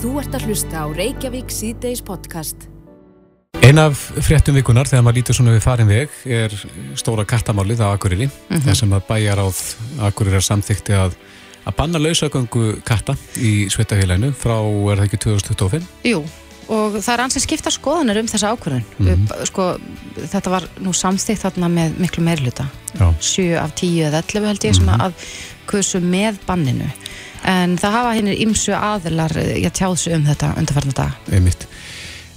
Þú ert að hlusta á Reykjavík síðdeis podcast. Ein af fréttum vikunar þegar maður lítur svona við farin veg er stóra kattamálið á Akureyri mm Mhm. þar sem að bæjaráð Akureyrar samþykti að að banna lausagöngu katta í sveitafélaginu frá, er það ekki 2025? Jú, og það er ansið skipta skoðanir um þessa ákvörðun. Mhm. Mm Sko, þetta var nú samþýtt þarna með miklu meirluta. Já. 7 af 10 eða 11 held ég sem að kusu með banninu. En það hafa hinnir ymsu aðilar ég tjáð sig um þetta undarfarna dag. Einmitt.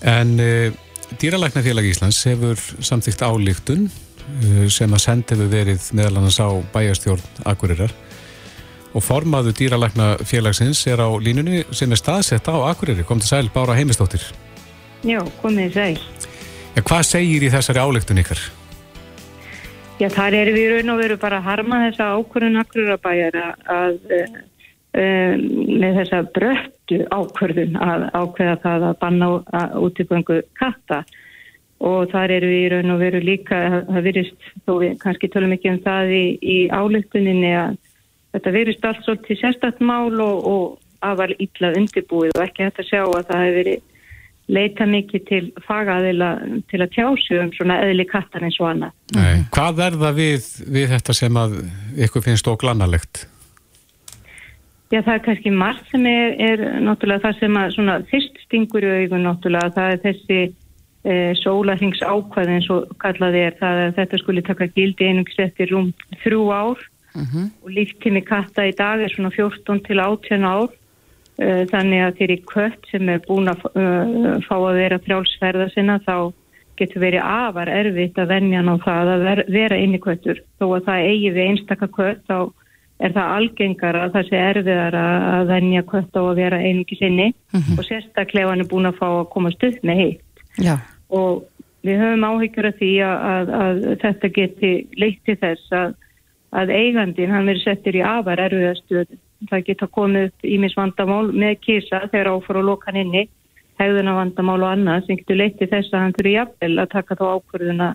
En uh, Dýralæknafélag Íslands hefur samþykt álíktun uh, sem að send hefur verið meðal annars á bæjarstjórn Akureyrar og formaðu Dýralæknafélagsins er á línunni sem er staðsett á Akureyri. Kom til sæl Bára Heimistóttir. Já, komið sæl. Ja, hvað segir í þessari álíktun ykkar? Já, þar erum við í raun og veru bara að harma þessa ákvörðun akkurabæjar að um, með þessa bröttu ákvörðun að ákveða það að banna útiböngu katta og þar erum við í raun og veru líka það virðist, þó við kannski tölum ekki um það í, í álíktuninni að þetta virðist allt svolítið sérstætt mál og, og afar illa undirbúið og ekki hægt að sjá að það hefur verið leita mikið til fagaðila til að tjá sig um svona eðli kattar eins og annað. Nei. Hvað er það við, við þetta sem að ykkur finnst óglannalegt? Já, það er kannski margt sem er, er náttúrulega það sem að svona fyrst stingur í augun náttúrulega, það er þessi e, sólarhings ákvæð eins og kallaði er það að þetta skuli taka gildi einungs eftir rúm þrjú ár. Og líftími katta í dag er svona 14 til 18 ár. Uh, þannig að fyrir kött sem er búin að uh, fá að vera frjálsferða sinna þá getur verið afar erfitt að venja ná það að ver, vera inni köttur. Þó að það eigi við einstaka kött þá er það algengar að það sé erfiðar að venja kött á að vera einungi sinni og sérstaklega hann er búin að fá að komast upp með heitt Já. og við höfum áhyggjur af því að, að, að þetta geti leitt til þess að, að eigandin hann verið settur í afar erfiðastöðu það geta komið upp ímis vandamál með kísa þegar áfór og lokan inni hegðuna vandamál og annað sem getur leytið þess að hann þurfi jafnvel að taka þá ákvörðuna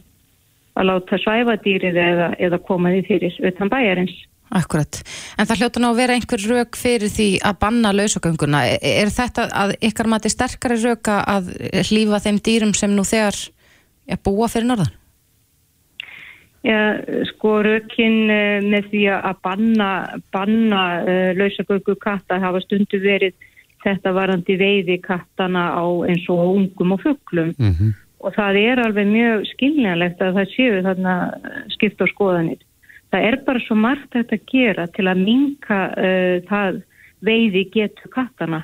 að láta svæfa dýrið eða, eða koma því fyrir utan bæjarins. Akkurat. En það hljóta nú að vera einhver rauk fyrir því að banna lausagönguna. Er, er þetta að ykkar mati sterkari rauka að hlýfa þeim dýrum sem nú þegar er búa fyrir norðan? Já, sko rökin uh, með því að banna, banna uh, lausagöggu katta hafa stundu verið þetta varandi veiði kattana á eins og ungum og fugglum Mm -hmm. og það er alveg mjög skiljanlegt að það séu þarna skipt á skoðanir. Það er bara svo margt þetta að gera til að minka uh, það veiði getur kattana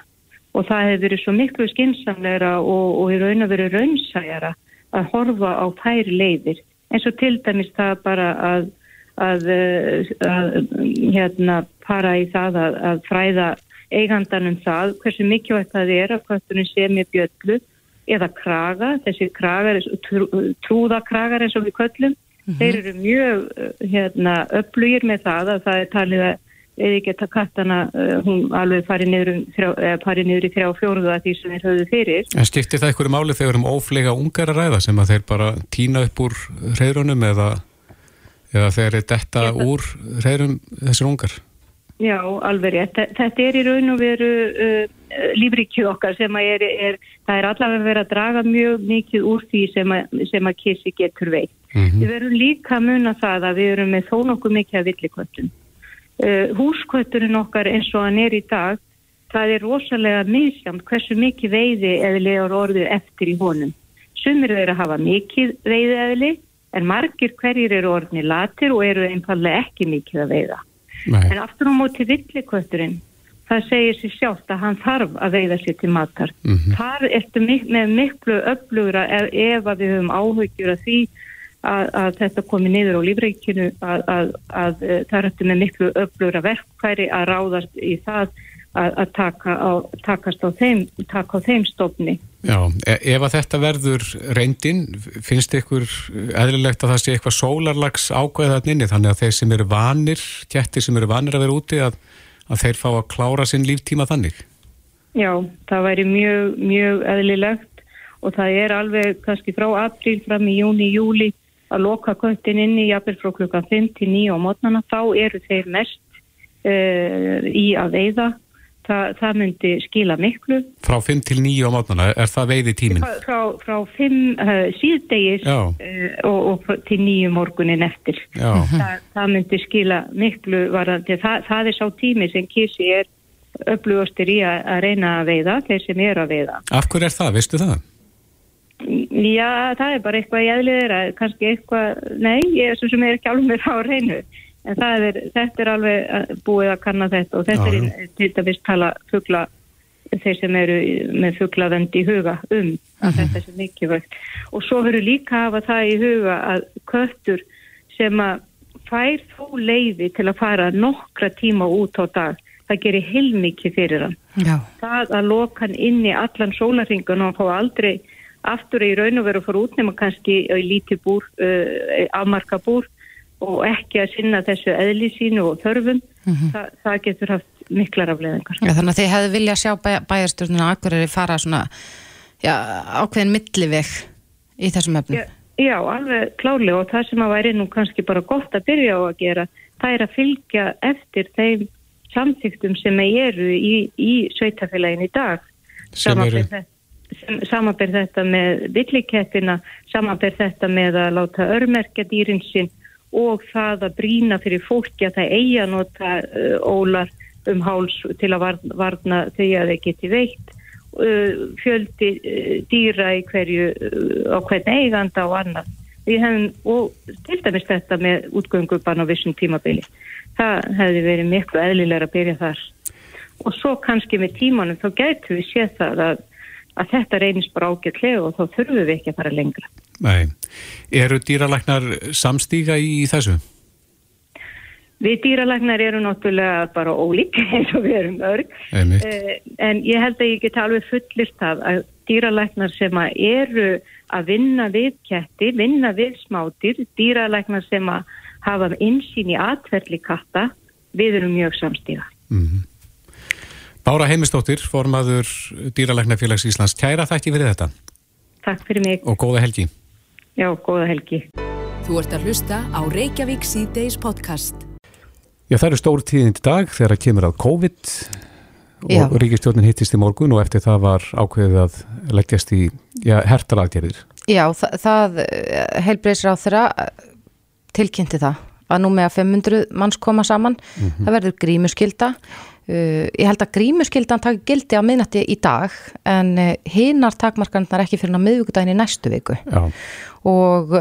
og það hefur verið svo miklu skinsamleira og, og í raun að verið raunsæjara að horfa á þær leiðir. Eins og til dæmis það bara að, að, að hérna para í það að, að fræða eigandanum það hversu mikilvægt það er að köttunum sé með bjöllu eða kraga, þessi kragar, trú, trúðakragar eins og við köllum, þeir eru mjög hérna, öflugir með það að það er talið að eða geta kattana, uh, hún alveg farið niður, um, niður í þrjá fjóruða því sem þeir höfðu fyrir. En skiptir það einhverju máli þegar um óflega ungar að ræða sem að þeir bara týna upp úr reyðrunum eða, eða þeir er detta úr reyðrum þessir ungar? Já, alveg rétt. Þetta er í raun og veru uh, lífrikju okkar sem að er, er, það er allavega verið að draga mjög mikið úr því sem að, sem að kissi getur veikt. Mm -hmm. Við verum líka að muna það að við erum með þó nokkuð mikið að villikvöldum. Uh, húskvöturinn okkar eins og hann er í dag, það er rosalega misjamt hversu mikið veiði eðlilegar orðið eftir í honum. Sumir þeir að hafa mikið veiði eðli en margir hverjir eru orðni latir og eru einfallega ekki mikið að veiða. Nei. En aftur á móti villikvöturinn, það segir sér sjálft að hann þarf að veiða sér til matar. Mhm. Þar ertu mik með miklu öflugra ef, ef að við höfum áhugjur að því að, að þetta komi niður á lífreikinu að, að, að það ertu með miklu öflugra verkfæri að ráðast í það að taka á, takast á þeim, taka á þeim stofni. Já, e ef að þetta verður reyndin, finnst ykkur eðlilegt að það sé eitthvað sólarlags ákveða þarna inni, þannig að þeir sem eru vanir, kettir sem eru vanir að vera úti, að, að þeir fá að klára sinn líftíma þannig? Já, það væri mjög, mjög eðlilegt og það er alveg kannski frá apríl fram í júni, júli að loka köttin inni jafnvel frá klukkan 5 til 9 á mótnana, þá eru þeir mest uh, í að veiða það, það myndi skila miklu. Frá 5 til 9 á mótnana, er það veiði tíminn? Frá, frá, frá 5 uh, síðdegis uh, og, og til 9 morgunin eftir. Þa, það myndi skila miklu varandi. Það, það er sá tími sem kísi er upplugustir í að, að reyna að veiða, þeir sem er að veiða. Af hverju er það, veistu það? Já, það er bara eitthvað ég eðliður að kannski eitthvað, nei, ég er sem er ekki alveg með það á reynu en er, þetta er alveg eh, búið að kanna þetta og þetta já, er til dæmis tala fuggla þeir sem eru með fugglavend í huga um að -hmm. þetta er mikilvægt og svo verður líka að hafa það í huga að köttur sem að fær þó leiði til að fara nokkra tíma út á dag það gerir heilmikið fyrir hann já. það að loka hann inn í allan sólaringun og hann fá aldrei aftur í raun og veru að fara út nema kannski í lítið búr, uh, afmarka búr og ekki að sinna þessu eðli sínu og þörfum, mm -hmm. það, það getur haft miklar afleðingar. Ja, þannig að þið hefðu viljað sjá bæ, bæjarstjórnuna Akureyri fara svona já, ákveðin milliveg í þessum öfnum. Já, já, alveg klálega og það sem að væri nú kannski bara gott að byrja á að gera, það er að fylgja eftir þeim samtíktum sem eru í, í sveitafélagin í dag. Samanberð þetta, þetta með villikettina, samanberð þetta með að láta örmerkja dýrinsinn og það að brína fyrir fólki að það eigi að nota uh, ólar um háls til að varna þau að þeir geti veitt uh, fjöldi uh, dýra í hverju á hvern eiganda og annað. Hefum, og til dæmis þetta með útgöngubann á vissum tímabili, það hefði verið miklu eðlilega að byrja þar. Og svo kannski með tímanum þá gætu við séð það að, að þetta reynist bara ágætlega og þá þurfum við ekki að fara lengra. Nei. Eru dýralæknar samstíga í þessu? Við dýralæknar eru náttúrulega bara ólík eins og við erum örg uh, en ég held að ég get alveg fullist af að dýralæknar sem að eru að vinna við ketti, vinna við smátir, dýralæknar sem að hafa insýn í atverðli katta, við erum mjög samstíga. Mm -hmm. Bára Heimistóttir, formaður Dýralæknarfélags Íslands, kæra þætti fyrir þetta. Takk fyrir mig. Og góða helgi. Já, góða helgi. Þú ert að hlusta á Reykjavík C-Days podcast. Já, það eru stór tíðind í dag þegar það kemur að COVID já. og Ríkistjórnin hittist í morgun og eftir það var ákveðið að leggjast í ja, hertalaðgerðir. Já, það, það eh, heilbreyðsir á þeirra eh, tilkynnti það að nú með að 500 manns koma saman, mm -hmm. það verður grímuskylda Uh, ég held að grímuskyldan takk gildi á minnati í dag en uh, hinnar takmarkarnar ekki fyrir að miðvíkudagin í næstu viku já. og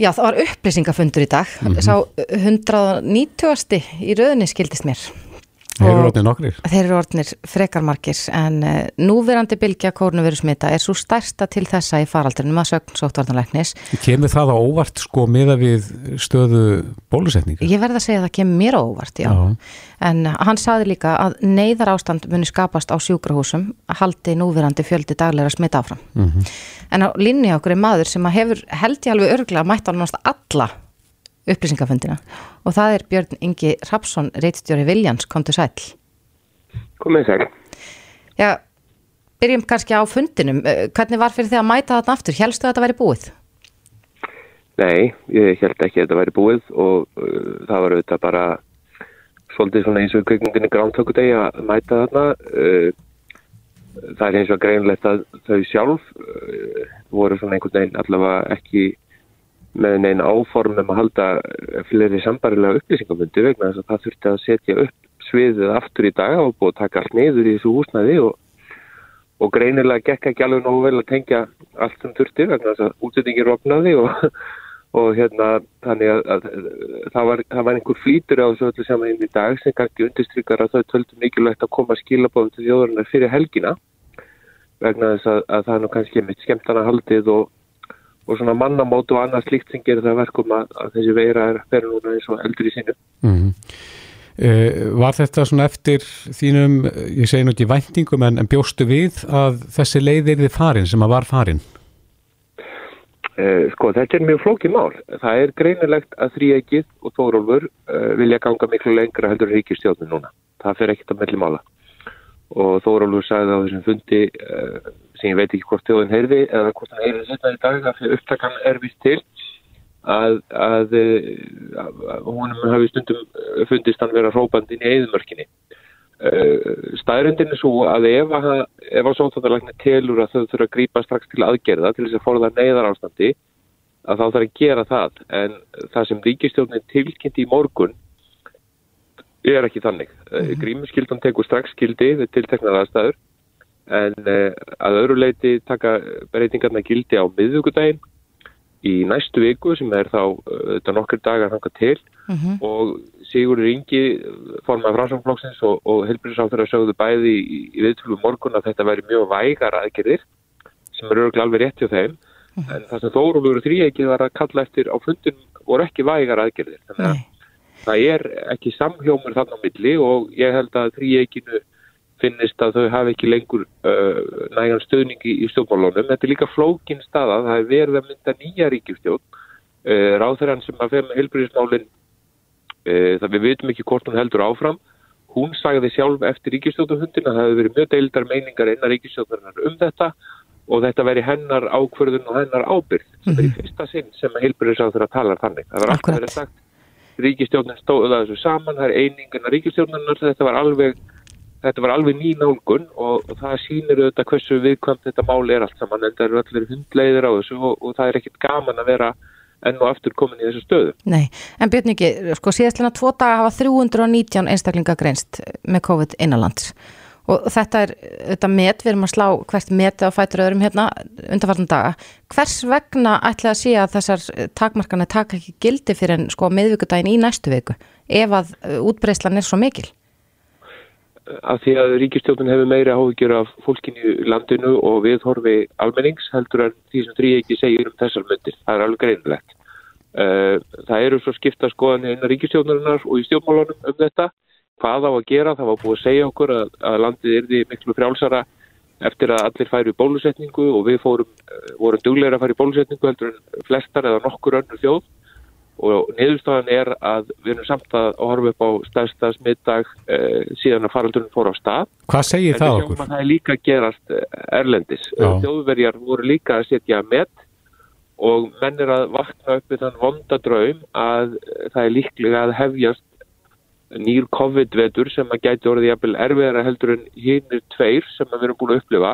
já það var upplýsingafundur í dag mm -hmm. sá 190. í rauninni skildist mér Þeir eru orðnir nokkrir. Þeir eru orðnir frekarmarkir en uh, núverandi bylgja kórnuvörusmita er svo stærsta til þessa í faraldrinum að sögn sóttvartanleiknis. Kemur það á óvart sko miða við stöðu bólusetninga? Ég verða að segja að það kemur mér á óvart, já. já. En uh, hann saði líka að neyðar ástand muni skapast á sjúkrahúsum að haldi núverandi fjöldi dagleira smita áfram. Mm -hmm. En á linni okkur er maður sem hefur held ég alveg örgla að mæta alveg alla upplýsingafundina og það er Björn Ingi Rapsson, reittstjóri Viljans, kom til sæl. Komið sæl. Já, byrjum kannski á fundinum. Eh, hvernig var fyrir því að mæta þarna aftur? Helstu að þetta væri búið? Nei, ég held ekki að þetta væri búið og uh, það var auðvitað bara svolítið svona eins og kvikmyndinni grántökudegi að mæta þarna. Uh, það er eins og greinlegt að þau sjálf uh, voru svona einhvern veginn allavega ekki með neina áformum að halda fleri sambarilega upplýsingamundi vegna þess að það þurfti að setja upp sviðið aftur í dag. Og búið að taka allt neyður í þessu húsnæði og, og greinilega gekk ekki alveg nógu vel að tengja allt sem þurfti vegna þess að útsettingir opnaði og, og hérna þannig að, að, að það, var, það var einhver flýtur á þessu öllu saman inn í dag sem kannski undirstrykar að þau töldu mikilvægt að koma skilabóðum til þjóðarinnar fyrir helgina vegna þess að, að það er nú kannski mitt haldið og svona mannamótu og annað slikt sem gerir það verkum að, að þessi veira er að vera núna eins og eldur í sinu. Mm -hmm. uh, var þetta svona eftir þínum, ég segi nú ekki væntingum en, en bjóstu við að þessi leiðir þið farin sem að var farin? Uh, sko þetta er mjög flókið mál. Það er greinilegt að þrýegið og þórólfur uh, vilja ganga miklu lengra heldur ríkistjóðinu núna. Það fer ekkert að melli mála og Þórólfur sagði á þessum fundi uh, sem ég veit ekki hvort þjóðin heyrði eða hvort hann heyrði þetta í dag að fyrir upptakan er vist til að, að, að, að húnum hafi stundum fundist hann vera hrópandin í eðumörkinni Uh, staðrindin er svo að ef að, ef að sóttandarlækni telur að þau þurfa að grípa strax til aðgerða til þess að forða neyðar ástandi að þá þarf að gera það. En það sem ríkistjónin tilkynnti í morgun er ekki þannig. Mm -hmm. Grímuskyldan tekur strax skildi við tilteknar aðstæður en uh, að öðru leiti taka breytingarna gildi á miðugudaginn í næstu viku sem er þá þetta nokkur dagar hanga til mm -hmm. og Sigurður Ingi formað fransamflokksins og, og helbriðsáþur að sögðu bæði í, í viðtölu morgun að þetta væri mjög vægar aðgerðir sem eru alveg rétt hjá þeim mm -hmm. en það sem Þórólur þrýegið var að kalla eftir á fundin voru ekki vægar aðgerðir þannig að það er ekki samhljómur þannig á milli og ég held að þrýeginu finnist að þau hafi ekki lengur uh, nægan stöðningi í stjórnmálunum. Þetta er líka flókin staða, það er verið að mynda nýja ríkjustjórn. Uh, Ráþurann sem að feð með helbriðismálinn, uh, það við veitum ekki hvort hún heldur áfram. Hún sagði sjálf eftir ríkistjórnahundin að það hefði verið mjög deildar meiningar einna ríkistjórnarinnar um þetta og þetta veri hennar ákverðun og hennar ábyrð sem -hmm. er í mhm. fyrsta sinn sem að helbriðisráþur að tala þannig. Það var alltaf verið sagt ríkistjórnin stóða þessu saman, það er einingina ríkistjórnarinnar, þetta var alveg þetta var alveg ný nálgun og, það sýnir auðvitað hversu viðkvæmt þetta máli er allt saman en það eru allir hundleiðir á þessu og, og það er ekkit gaman að vera enn og aftur komin í þessu stöðu. Nei, en Björn ekki, sko síðastlega tvo daga hafa 319 einstaklinga greinst með COVID innanlands og þetta er þetta met, við erum að slá hvert meti á fætur öðrum hérna undanfartan daga. Hvers vegna ætlaði að sé að þessar takmarkana taka ekki gildi fyrir en sko meðvíkudagin í næstu viku ef að útbreyslan er svo mikil? af því að ríkistjóðun hefur meira áhugjur af fólkinu í landinu og við horfi almennings heldur en því sem þrý ekki segir um þessar myndir. Það er alveg greinlegt. Eh, það eru svo skipta skoðan innan ríkistjóðunarinnar og í stjórnmálunum um þetta. Hvað á að gera? Það var búið að segja okkur að, að landið er því miklu frjálsara eftir að allir færi bólusetningu og við fórum, eh, vorum dugleira að færi bólusetningu heldur en flestar eða nokkur önnur þjóð og niðurstofan er að við erum samt að horfa upp á stærsta smitdag eh, síðan að faraldurinn fór á stað. Hvað segir það okkur? Það er líka gerast eh, erlendis. Þjóðverjar voru líka að setja met og menn er að vakna upp við þann vondadraum að það er líklega að hefjast nýr COVID-vetur sem að gæti orðið jafnvel erfiðara heldur en hinnir tveir sem við erum búin að upplifa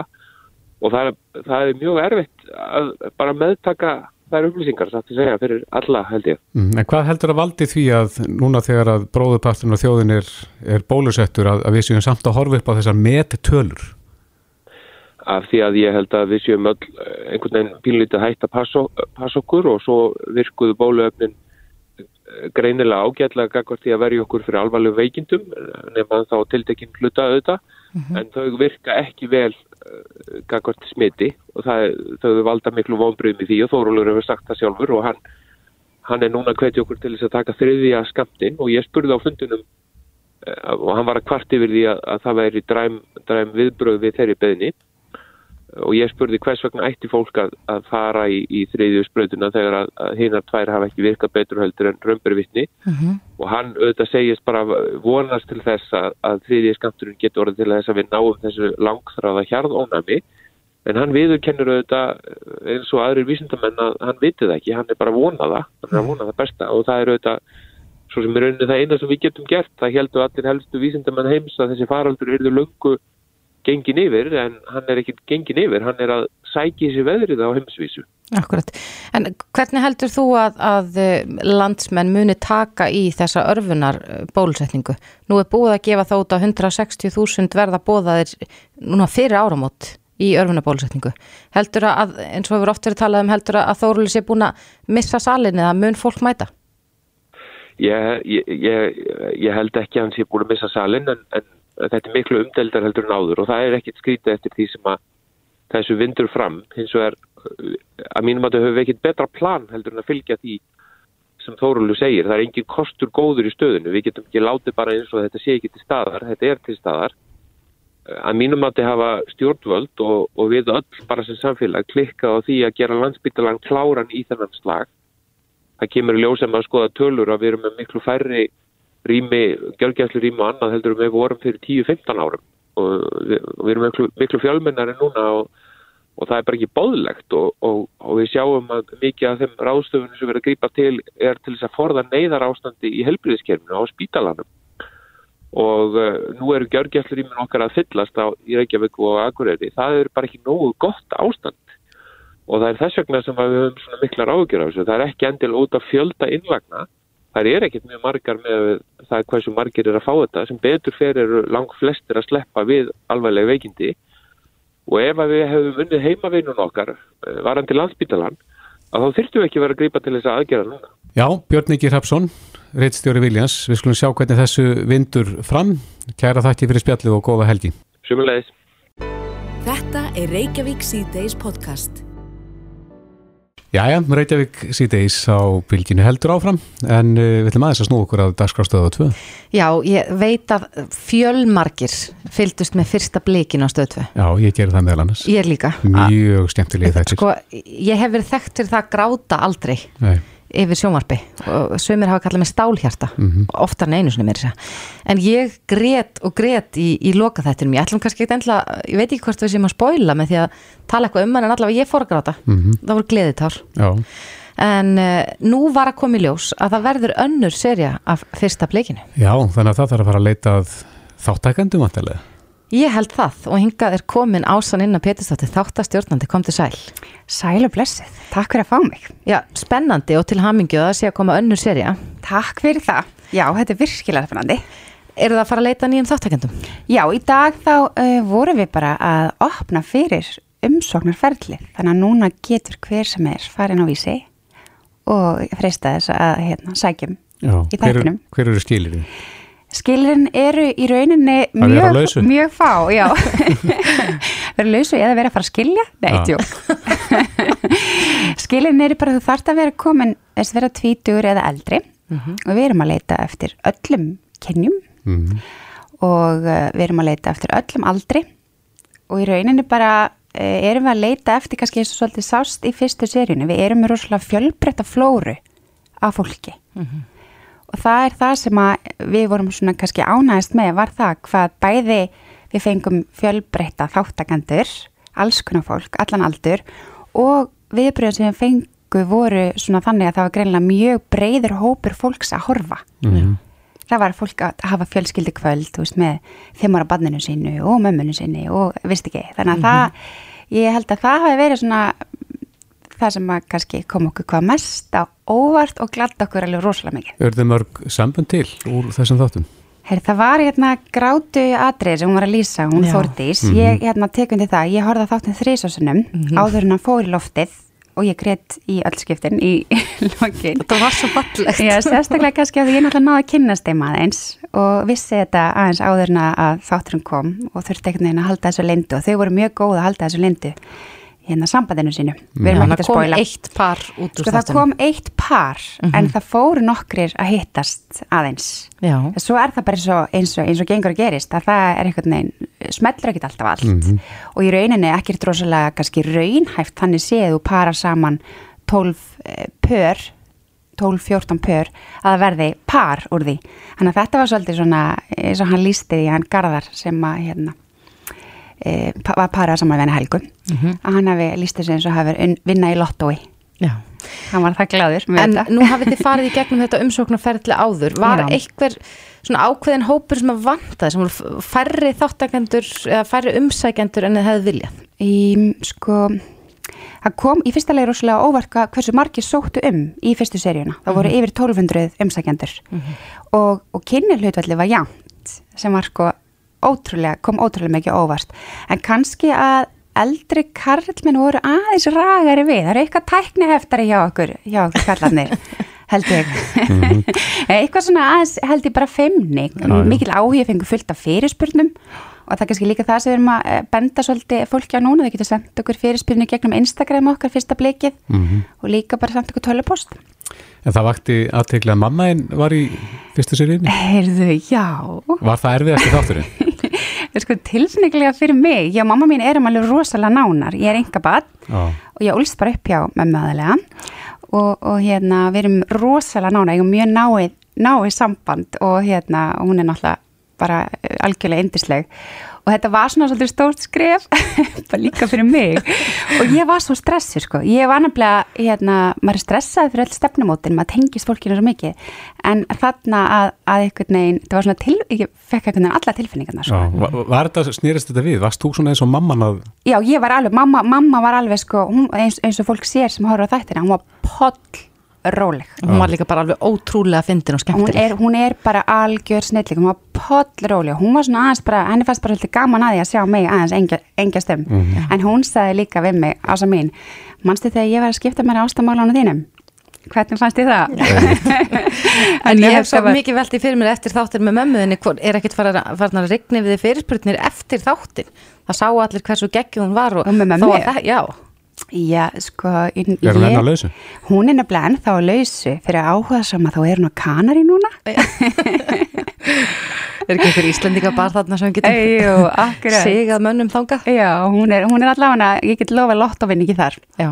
og það er, það er mjög erfitt að bara meðtaka er upplýsingar satt að segja fyrir alla held ég. Mm, en hvað heldur að valdi því að núna þegar að bróðupartin og þjóðin er, er bólusettur að, að við séum samt að horfa upp á þessar mettölur? Af því að ég held að við séum öll eh, einhvern veginn pínlítið hægt að passa, okkur og svo virkuðu bóluöfnin greinilega ágætlega gagvart því að verja okkur fyrir alvarleg veikindum nefnum þá tildekinn hluta auðvitað mm -hmm. en þau virka ekki vel uh, gagvart smiti og það, þau valda miklu vonbröðum í því og Þórólur hefur sagt það sjálfur og hann, hann er núna hvetið okkur til þess að taka þriðja skamtinn og ég spurði á fundunum uh, og hann var að kvart yfir því að, að það væri dræm, dræm viðbröð við þeirri beðni og ég spurði hvers vegna ætti fólk að, að fara í, í þriðju spröðuna þegar að, að hinnar tvær hafa ekki virkað betur heldur en römbervittni uh mhm. -huh. og hann auðvitað segist bara vonast til þess að, að þriðji skamturinn getur orðið til þess að við náum þessu langþráða hjarðónami en hann viður kennur auðvitað eins og aðrir vísindamenn að hann vitið ekki, hann er bara vonaða hann er að vona það besta. Og það er auðvitað svo sem er rauninni það eina sem við getum gert það heldur allir helstu vísindamenn heims að þessi faraldur gengin yfir en hann er ekki gengin yfir, hann er að sækja sér veðrið á heimsvísu. Akkurat, en hvernig heldur þú að, að eh, landsmenn muni taka í þessa örfunar eh, bólusetningu? Nú er búið að gefa þá út á 160.000 verða bóðaðir núna fyrir áramót í örfunar bólusetningu. Heldur að, eins og hefur oft verið talað um, heldur að Þórulis er búin að missa salin eða mun fólk mæta? Ég, ég, ég, ég held ekki að hann sé búin að missa salin en, en þetta er miklu umdeldar heldur en áður og það er ekkit skrítið eftir því sem að þessu vindur fram. Hins vegar að mínum að þau höfum ekkit betra plan heldur en að fylgja því sem Þóruldur segir, það er engin kostur góður í stöðinu, við getum ekki látið bara eins og þetta sé ekki til staðar, þetta er til staðar. Að mínum að þau hafa stjórnvöld og, og við öll bara sem samfélag klikkað á því að gera landsbyttalan kláran í þennan slag. Það kemur í ljósum að skoða tölur að við erum með miklu færri rými, gjörgjæslu rými og annað heldur við vorum fyrir 10-15 árum og við, við erum miklu, miklu fjölmennari núna og, og það er bara ekki bóðlegt og, og, og við sjáum að mikið af þeim ráðstöfunum sem verður að grípa til er til þess að forða neyðar ástandi í helbriðiskerfinu á spítalanum og uh, nú eru gjörgjæslurímin okkar að fyllast á í Reykjavík og Akureyri. Það er bara ekki nógu gott ástand og það er þess vegna sem við höfum svona miklar ágjör af þessu. Það er ekki endil út af fjölda innlagna. Það er ekkert mjög margar með það hversu margir er að fá þetta sem betur fyrir eru lang flestir að sleppa við alveglega veikindi og ef við hefum unnið heimavinnun okkar uh, varandi landsbytalan að þá þyrftum við ekki verið að grípa til þess að aðgera núna. Já, Björn Ingi Hrapsson, reittstjóri Viljans, við skulum sjá hvernig þessu vindur fram. Kæra þakki fyrir spjallið og góða helgi. Sumulegis. Þetta er Reykjavík C-Days podcast. Jæja, Reykjavík síðdeis á bylginu heldur áfram en uh, við ætlum aðeins að snú okkur að dagskrástöðu á tvö. Já, ég veit að fjölmarkir fylgdust með fyrsta blikinu á stöðu tvö. Já, ég gerir það meðal annars. Ég líka. Mjög skemmtilega þetta. Sko, ég hef verið þekkt fyrir það að gráta aldrei Nei. Yfir sjónvarpi og sömur hafa kallað mig stálhjarta mm Mhm. oftar en einu sinni meira þess að en ég grét og grét í, í loka þettinum ég ætlum kannski ekki endla, ég veit ekki hvort við séum að spoila með því að tala eitthvað um hann en allavega ég fór að gráta, Mhm. það voru gleðitár Já, en uh, nú var að koma í ljós að það verður önnur serja af fyrsta blikinu já, þannig að það þarf að fara að leita þáttækandum vantilega. Ég held það og hingað er komin ásan inn að Petistóttir þáttastjórnandi kom til sæl Sæl og blessið, takk fyrir að fá mig. já, spennandi og til hamingju að það sé að koma önnur serja Takk fyrir það. Já, þetta er virkilega spennandi. eru það að fara að leita nýjum þáttakendum? Já, í dag þá uh, vorum við bara að opna fyrir umsóknarferðli. Þannig að núna getur hver sem er farin á vísi og freista þess að hérna, sækjum Já, í hver, þættinum. hver eru skilir Skilin eru í rauninni mjög, mjög fá, já. vera lausu eða vera að fara að skilja? Nei, Já. tjók. Skilin eru bara að þú þarft að vera komin, þess að vera tvítugur eða eldri og við erum að leita eftir öllum kynjum Mm. og uh, við erum að leita eftir öllum aldri og í rauninni bara uh, erum við að leita eftir kannski eins og svolítið sást í fyrstu seríunni, við erum með rosalega fjölbreytta flóru af fólki og það er það sem að við vorum svona kannski ánægist með var það hvað bæði við fengum fjölbreytta þáttakandur alls konar fólk, allan aldur og viðbröðin sem við fengu voru svona þannig að það var greinlega mjög breyður hópur fólks að horfa. Mhm. það var fólk að hafa fjölskyldi kvöld þú veist, með þeimara banninu sínu og mömmunu sínu og veist ekki þannig að það, ég held að það hafi verið svona það sem að kannski kom okkur hvað mest á óvart og glatt okkur alveg rosalega mikið. Eru þið mörg sambund til úr þessum þáttum? Heri, það var hérna grátu atrið sem hún var að lýsa, hún Já. Þórdís. Ég hérna tekundi það, ég horfði að þáttum þrísásunum áður en hann fór í loftið og ég greitt í öll skiptin í lokin. Það var svo fallegt. Já, sérstaklega kannski að ég náttúrulega náði að kynnast þeim aðeins og vissi þetta aðeins áður en að þátturinn kom og þurfti einhvern veginn að halda þessu lindu og þau voru mjög góð að halda þessu lindu hérna sambandinu sínu. Við erum Þannig ekki að spóila. eitt par út úr Sko það kom eitt par en það fóru nokkrir að hittast aðeins. Já, Svo er það bara eins og, eins og, eins og gengur að gerist að það er einhvern veginn, smellur ekkert alltaf allt og í rauninni ekkert rosalega kannski raunhæft þannig séð og para saman 12 eh, pör 12-14 pör að það verði par úr því. Þannig að þetta var svolítið svona eins og hann lísti því hann Garðar sem að hérna e, var parað saman við henni Helgu að hann hafi lístið sig eins og hafi verið unn- vinna í lottói. já Hann var það með En þetta. nú hafið þið farið í gegnum þetta umsóknarferðli áður Var Já. einhver svona ákveðin hópur sem að vantaði sem voru færri þáttakendur eða færri umsækendur en þið hefði viljað? í, sko, það kom í fyrsta leið rosalega óvart hvað- hversu margir sóttu um í fyrstu seríuna. Það voru yfir 1200 umsækjendur og, og kynni hlutvalli var jæmt sem var sko ótrúlega, kom ótrúlega mikið óvart. En kannski að eldri karlminn voru aðeins ragari við. Það eru eitthvað tækni heftari hjá okkur, hjá okkur kallarnir. held ég eitthvað svona aðeins held ég bara feimni mikil áhuga fengur fullt af fyrirspurnum og það er kannski líka það sem við erum að eh, benda svolítið fólki á núna, þau getur sendt okkur fyrirspurnu gegnum Instagram okkar fyrsta blikið og líka bara sendt okkur tölupost En það vakti aðtegla að mamma einn var í fyrstu seríunni. Heyrðu, já Var það erfiðast í þátturinn? sko, tilfinnilega fyrir mig, já, mamma mín erum alveg rosalega nánar, ég er enga bad Já. og ég úlst bara upp hjá mömmu aðalega. Og, og hérna, við erum rosalega nánar, ég er mjög náið, náið samband og hérna, hún er náttúrulega bara eh, algjörlega indisleg og þetta var svona svolítið stórt skref bara líka fyrir mig og ég var svo stressu sko ég var nefnilega, hérna, maður er stressað fyrir öll stefnumótin, maður tengist fólkinu svo mikið en þarna að, að einhvern veginn, það var svona til, ég fekk einhvern veginn alla tilfinningarna sko. Var, var þetta, snýrist þetta við? Varst þú svona eins og mamman að Já, ég var alveg, mamma, mamma var alveg sko, hún, eins, eins og fólk sér sem horfður á þættina, hún var poll róleg. Hún var líka bara alveg ótrúlega fyndin og hún skemmtileg. er, hún er bara algjör snillik hún var pollróli og hún var svona aðeins bara henni fannst bara hluti gaman að því að sjá mig aðeins engja, engja stömm en hún sagði líka við mig ása mín, manstu þegar ég var að skipta mér ástamálánu þínum? Hvernig fannst þið það? En ég hef svo var- mikið veltið fyrir mér eftir þáttir með mömmuðinni, er ekkert farin að farin að rigni við þið fyrirspurnir eftir þáttin. Það sá allir hversu geggjum hún var og, Og að já. Já, sko ég, er hún enn á lausu? hún er nefnilega ennþá á lausu. Fyrir áhuga sem að þá er hún á kanari núna. Er ekki einhver Íslendinga bara þarna sem getur Jú, sigað mönnum þangað? Já, hún er, hún er allavega, ég get lofa lottovinn ekki þar. Já,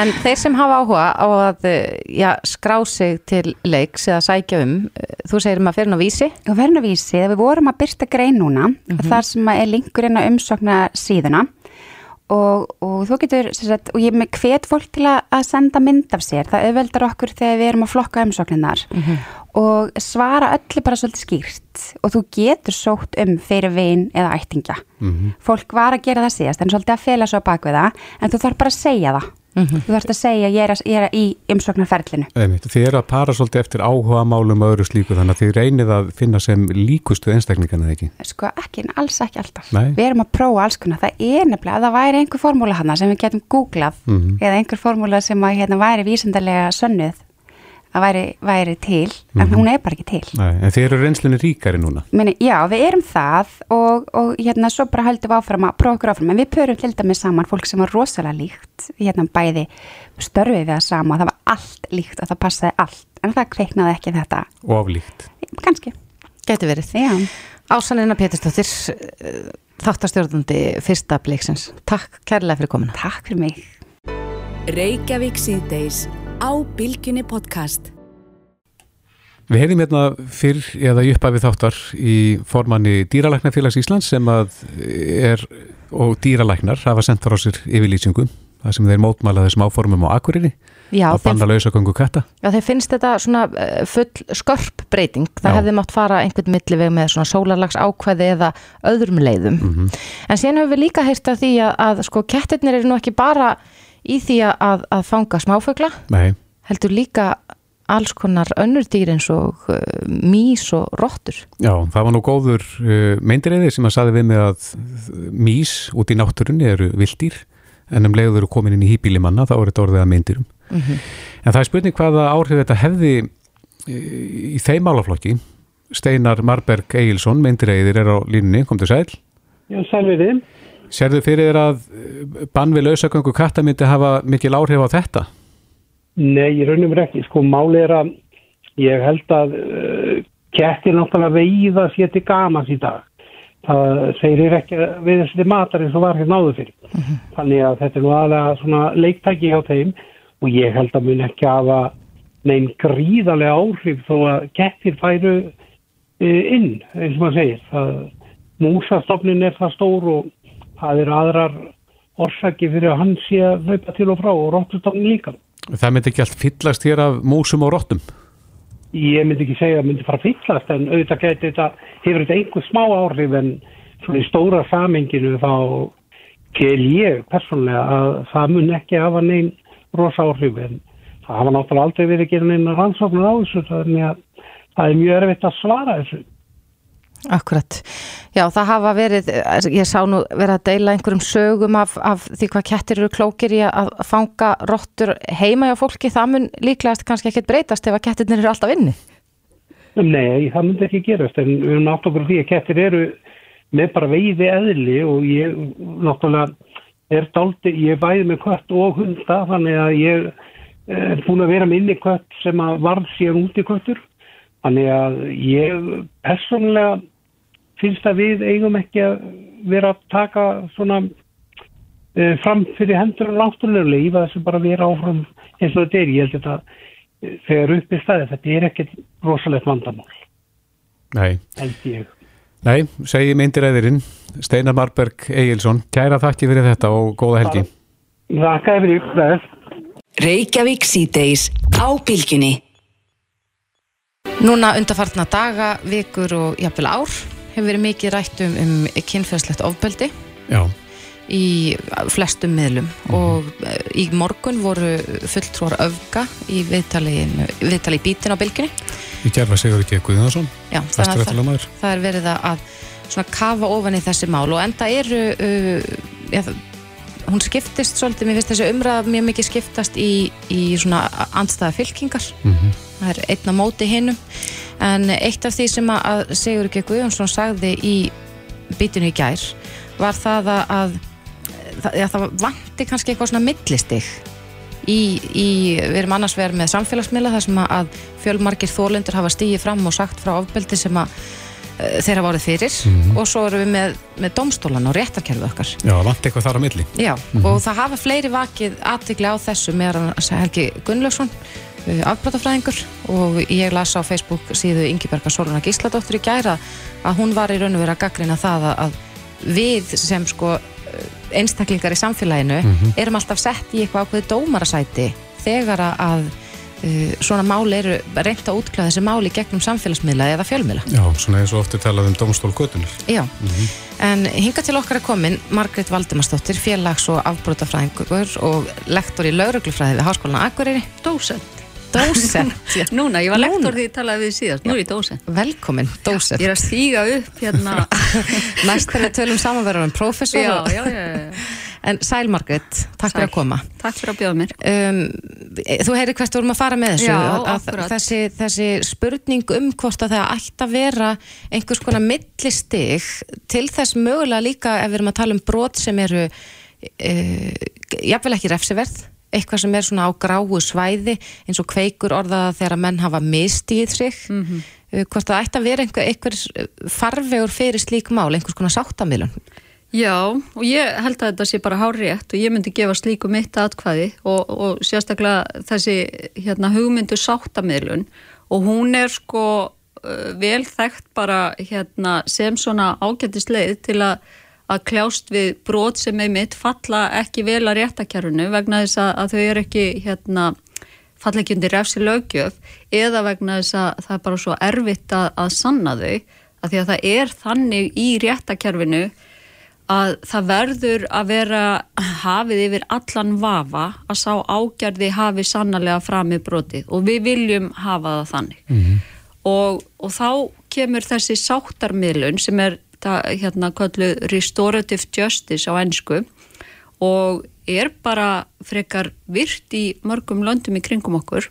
en þeir sem hafa áhuga á að eh, já, skrá sig til leiks eða sækja um, eh, þú segir um að fyrir ná vísi, og verðin að vísi að við vorum að byrsta grein núna þar sem að er linkur inn á umsókna síðuna og, og þú getur, sagt, og ég er með hvet fólk til að, senda mynd af sér. Það auðveldar okkur þegar við erum að flokka umsókninnar og svara öllu bara svolítið skýrt. Og þú getur sótt um fyrir vin eða ættingja. Fólk var að gera það síðast en svolítið að fela svo bak við það en þú þarf bara að segja það þú þarf að segja ég er, að, ég er í umsóknarferlinu. Þið eru að para svolítið eftir áhuga málum og öðru slíku þannig að þið reynið að finna sem líkustu einstaklingarna eða ekki. sko ekki, alls ekki alltaf Nei. við erum að prófa alls konar, það er nefnilega að það væri einhver formúla hana sem við getum googlað Mhm. eða einhver formúla sem að hérna væri vísindarlega sönnuð að væri, væri til, en Mhm. hún er bara ekki til Nei, en þið eru reynslunni ríkari núna. Meni, já, við erum það og, og hérna svo bara höldum við áfram að prófa okkur áfram, en við pörum til dæmis saman fólk sem var rosalega líkt, hérna bæði störfið við það sama það var allt líkt og það passaði allt, en það kveiknaði ekki þetta, Og aflíkt. kannski geti verið. já, Ásanina Pétursdóttir, eh, þáttarstjórnandi fyrsta bleiksins. Takk kærlega fyrir komuna. takk fyrir mig Reykjavík síðdeis á Bilginni podcast. Við heyrðum hérna fyrr eða í uppæfið þáttar í formanni Dýralæknafélags Íslands sem að er og dýralæknar hafa sendt frá sér yfirlýsingu það sem þeir mótmæla þessum áformum á Já, að banna lausagöngu katta. já, þeim finnst þetta svona eh, full skörp breyting. Það Já. hefði mátt fara einhvern milliveg með svona sólarlags ákvæði eða öðrum leiðum. Mhm. En síðan höfum við líka heyrt af því að, að sko kettirnir eru nú ekki bara í því að, að fanga smáfugla, Nei, heldur líka alls konar önnur dýr eins og uh, mís og rottur. já, það var nú góður uh, meindriði sem að saði við mig að mís út í náttúrunni eru vildýr en um leiður eru komin inn í hýbíli manna þá er þetta orðið að meindirum. En það er spurning hvaða áhrif þetta hefði eh, í þeim málaflokki. Steinar Marberg Egilson, meindreiðir, er á línunni, kom til sæl. Já, sælvið þið. Serðu fyrir þér að eh, bann við lausagöngu katta myndi hafa mikil áhrif á þetta? Nei, ég raunum ekki. Sko, máli er að ég held að uh, kettir náttúrulega veiða sér til gamas í dag. Það segir þér ekki við þessi matar eins og var hérna áður fyrir. Þannig að þetta er nú aðlega svona leiktæki hjá þeim og ég held að mun ekki hafa neinn gríðarlega áhrif þó að kettir færu uh, inn, eins og maður segir. Það, músastofnin er það stór og það eru aðrar orsaki fyrir að hann sé að hlaupa til og frá og róttustofnin líka. Það myndi ekki allt fyllast hér af músum og rottum? Ég myndi ekki segja að myndi fara fyllast en auðvitað geti þetta, hefur þetta einhver smá áhrif en svona í stóra samenginu þá tel ég persónlega að það mun ekki hafa neinn rosa áhrif en það hafa náttúrulega aldrei verið að gera neina rannsóknar á þessu þannig að það er mjög erfitt að svara þessu. Akkurat. Já, það hafa verið, ég sá nú verið að deila einhverjum sögum af, af því hvað kettir eru klókir í að fanga rottur heima hjá fólki, það mun líklegast kannski ekkert breytast ef að kettirnir eru alltaf inni. Nei, það myndi ekki gerast en við erum nátt okkur því að kettir eru með bara veiði eðli og ég náttúrulega er daldi, ég bæði með kött og hunda þannig að ég er búin að vera með inni kött sem að varð sér út í köttur þannig að ég persónulega finnst að við eigum ekki að vera að taka svona uh, fram fyrir hendur og náttúrulega lífa þessu bara vera áfram eins og þetta er, ég held þetta eh, þegar upp í staði, þetta er ekkert rosalegt vandamál, Nei. Nei, segi myndir eðirinn, Steinar Marberg Egilson, kæra þakki fyrir þetta og góða helgi. Þakka yfir ykkur. Reykjavík síðdeis á bylgjunni. Núna undarfartna daga, vikur og jafnvel ár hefur verið mikið rætt um, um kynferðslegt ofbeldi Já, í flestum miðlum og eh, í morgun voru fulltrúar öfga í viðtali, viðtali í bítin á bylgjunni. í gerfa Sigur ekki Guðjónsson, það, fæsturættilega það. er verið að svona kafa ofan í þessi mál og enda eru uh, ja, hún skiptist svolítið, mér finnst þessi umræða mjög mikið skiptast í, í svona andstæða fylkingar. Það er einn á móti hinnum en eitt af því sem að Sigur G. Guðjónsson sagði í bítinu í gær var það að, að ja, það vanti kannski eitthvað svona millistig í, í, við erum annars verið með samfélagsmiðla þar sem að fjölmargir þólendur hafa stíið fram og sagt frá ofbeldi sem að uh, þeir hafa orðið fyrir og svo erum við með, með domstólan og réttarkerfið okkar Já, vant eitthvað þar á milli. Já, og það hafa fleiri vakið aðtikli á þessu meðan Helgi Gunnlaugsson afbrotafræðingur og ég las á Facebook síðu Ingiberga Soluna Gísladóttur í gæra að hún var í raun og verið að gaggrina það að, að við sem sko einstaklingar í samfélaginu erum alltaf sett í eitthvað ákveði dómarasæti þegar að uh, svona máli eru reynt að útklæða þessi máli gegnum samfélagsmiðla eða fjölmiðla. Já, svona eins og ofti talað um domstól götunar. Já, en hinga til okkar er komin Margrét Valdimarsdóttir, félags- og afbrótafræðingur og lektor í lauruglufræði við Háskólan Akureyri. Dósent. Dósent, Núna, ég var lektor því ég talaði við síðast, nú er ég dósent. velkomin, dósent. Ég er að stíga upp hérna. Næst þegar við tölum samanverðan professor. já, já, já, já. En Sæl Margrét, takk fyrir Sæl. að koma. Takk fyrir að bjóða mér. Um, þú heyrir hvert vorum að fara með þessu Já, þessi, þessi spurning um hvort að það ætti að vera einhvers konar millistig til þess mögulega líka ef við erum að tala um brot sem eru uh, jafnvel ekki refsiverð eitthvað sem er svona á gráu svæði eins og kveikur orðaða þegar menn hafa mistíð sig Mhm. uh, hvort það ætti að vera einhver, einhver farvegur fyrir slík mál, einhvers konar sáttamilun Já, og ég held að þetta sé bara hár rétt og ég myndi gefa slíku mitt atkvæði og, og sérstaklega þessi hérna, hugmyndu sáttamiðlun og hún er sko uh, vel þekkt bara hérna, sem svona ágættisleið til að að kljást við brot sem er mitt falla ekki vel að réttakjærunu vegna þess að, þau eru ekki hérna, falla ekki undir refsi lögjöf eða vegna þess að það er bara svo erfitt að, að sanna þau að því að það er þannig í réttakjærfinu að það verður að vera hafið yfir allan vafa að sá ágjörði hafi sannarlega framið brotið og við viljum hafa það þannig. Og, og þá kemur þessi sáttarmiðlun sem er það, hérna kallu restorative justice á ennsku og er bara frekar virt í mörgum löndum í kringum okkur.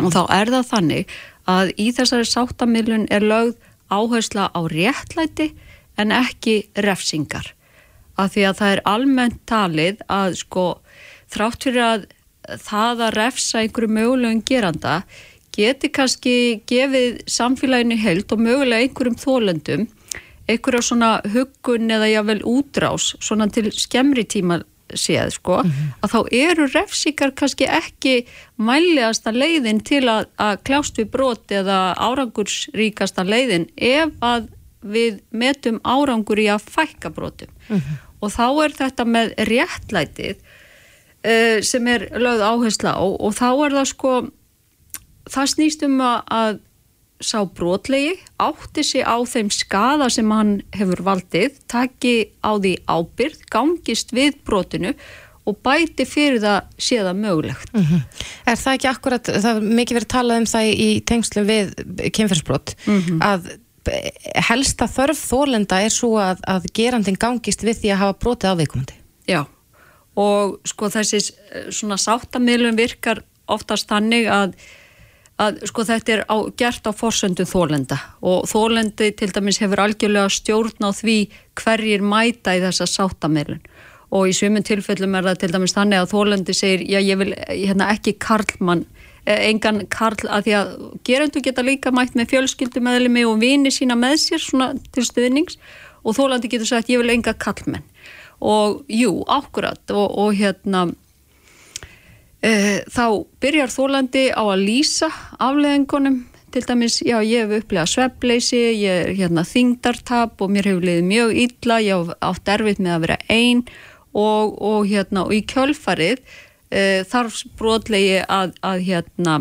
Og þá er það þannig að í þessari sáttamilun er lögð áhersla á réttlæti en ekki refsingar. Af því að það er almennt talið að sko þrátt fyrir að það að refsa einhverju mögulegum geranda geti kannski gefið samfélaginu held og mögulega einhverjum þólendum einhverja svona huggun eða jável útrás svona til skemmri tíma séð sko að þá eru refsíkar kannski ekki mæliðasta leiðin til að, að kljást við brot eða árangursríkasta leiðin ef að við metum árangur í að fækka brotum. Og þá er þetta með réttlætið uh, sem er lögð áhersla á og þá er það sko það snýst um að sá brotlegi átti sig á þeim skada sem hann hefur valdið, taki á því ábyrð, gangist við brotinu og bæti fyrir það séða mögulegt. Er það ekki akkurat, það er mikið verið talað um það í tengslum við kynferðsbrot að helsta þörf þólenda er svo að, að gerandin gangist við því að hafa brotið á viðkomandi. Já, og sko þessi svona sáttamilun virkar oftast þannig að, að sko þetta er á, gert á forsöndu þólenda og þólendi til dæmis hefur algjörlega stjórn á því hverjir mæta í þessa sáttamilun og í sumum tilfellum er það til dæmis þannig að þólendi segir já ég vil hérna, ekki karlmann eh, engan karl að því að gerendu geta líka mætt með fjölskyldumeðlimi og vini sína með sér svona til stuðnings. Og þólandi getur sagt ég vil enga karlmenn. Og jú, akkurat og, og hérna e, þá byrjar þólandi á að lýsa afleðingunum til dæmis, já ég hef upplegað sveppleysi, ég er hérna þingdartap og mér hefur liðið mjög illa, ég hef átt erfitt með að vera einn og, og hérna og í kjölfarið e, þarf brotlegi að, að hérna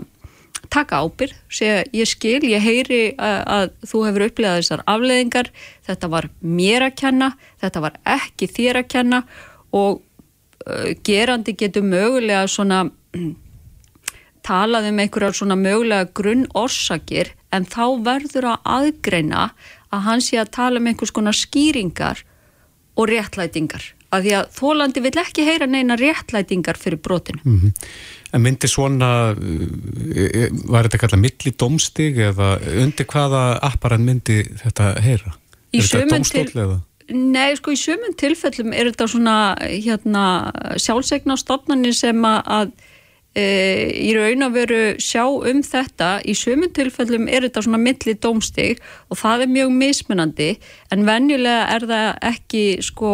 taka ábyrg, segja ég skil, ég heyri að, að þú hefur upplegað þessar afleðingar, þetta var mér að kenna, þetta var ekki þér að kenna og gerandi getur mögulega svona talað um einhverjar svona mögulega grunn orsakir en þá verður að aðgreina að hann sé að tala um einhvers konar skýringar og réttlætingar að því að þólandi vill ekki heyra neina réttlætingar fyrir brotinu. Mm -hmm. En myndi svona, uh, var þetta kallað millidómstig eða undir hvaða apparan myndi þetta heyra? Í er þetta dómstóll eða? Nei, sko í sömum tilfellum er þetta svona hérna, sjálfsegna stofnarnir sem að E, í raun að veru sjá um þetta. Í sömum tilfellum er þetta svona milli dómstig og það er mjög mismunandi en venjulega er það ekki sko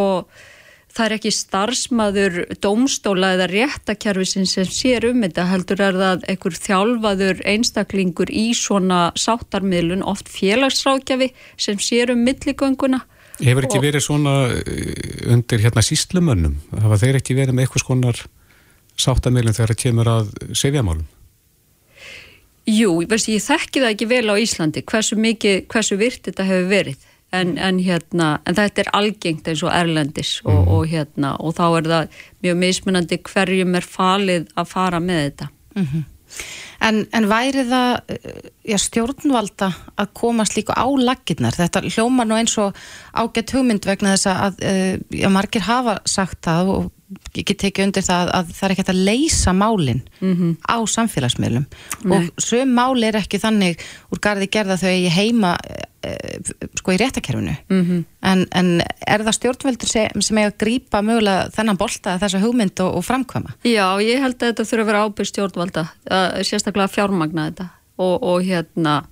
það er ekki starfsmaður dómstóla eða réttakerfisin sem sér um þetta heldur er það einhver þjálfaður einstaklingur í svona sáttarmiðlun oft félagsrákjafi sem sér um milligönguna Hefur ekki verið svona e, undir hérna síslumönnum hafa þeir ekki verið með eitthvað skonar sáttamilin þegar það kemur að sefjamálum? Jú, veist, ég þekki það ekki vel á Íslandi hversu mikið, hversu virt þetta hefur verið en, en, hérna, en þetta er algengt eins og Erlendis og, mm. og, hérna, og þá er það mjög mismunandi hverjum er falið að fara með þetta. Mm -hmm. En, en væri það já, stjórnvalda að komast líka á laginnar? Þetta hljómar nú eins og ágætt hugmynd vegna þess að já, margir hafa sagt það og ég get tekið undir það að það er ekkert að leysa málinn mm -hmm. á samfélagsmiðlum Nei. og söm máli er ekki þannig úr gardi gerða þau ég heima e, sko í réttakerfinu mm -hmm. en, en er það stjórnveldur sem, sem eiga að grýpa mögulega þennan bolta þessa hugmynd og, og framkvæma? Já, ég held að þetta þurfa að vera ábyrg stjórnvalda sérstaklega fjármagna þetta og, og hérna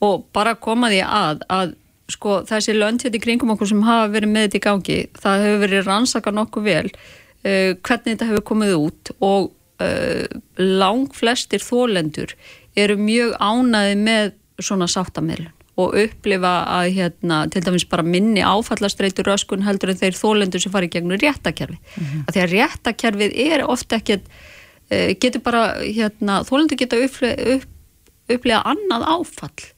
og bara koma því að að sko þessi löndhétti kringum okkur sem hafa verið með þetta í gangi það hefur verið rannsaka nokkuð vel hvernig þetta hefur komið út og uh, lang flestir þólendur eru mjög ánaði með svona sáttameilun og upplifa að hérna, til dæmis bara minni áfallastreitur röskun heldur en þeir þólendur sem fari gegnum réttakerfi mm -hmm. að því að réttakerfið er ofta ekki uh, getur bara hérna, þólendur geta upplifa, upp, upplifa annað áfall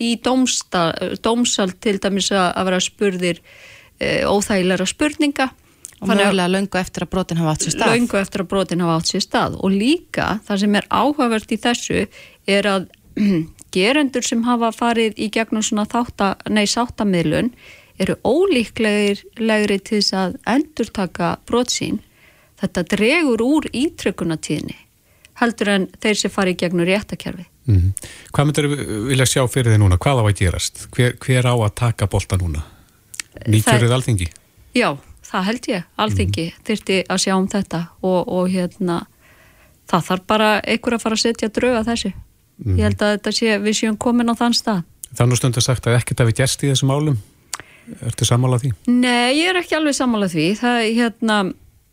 í dómsal til dæmis að vera spurðir óþægilega spurninga og mögulega löngu eftir að brotin hafa átt sér stað löngu eftir að brotin hafa átt sér stað og líka það sem er áhugavert í þessu er að gerendur sem hafa farið í gegnum svona þátta, nei sáttamilun eru ólíklegri til þess að endurtaka brotsín þetta dregur úr ítrykkunatíðni heldur en þeir sem farið í gegnum réttakerfi mm -hmm. Hvað myndur við vilja sjá fyrir þið núna? Hvað á að gerast? Hver, hver á að taka bolta núna? Nýkjörið alþingi? Já það held ég, alþingi mm. þyrti að sjá um þetta og, og hérna það þarf bara einhver að fara að setja drauga þessu mm. ég held að þetta sé, við séum komin á þann stað Þannig stundu sagt að ekkert hafi gæst í þessum álum Ertu sammálað því? Nei, ég er ekki alveg sammálað því það er hérna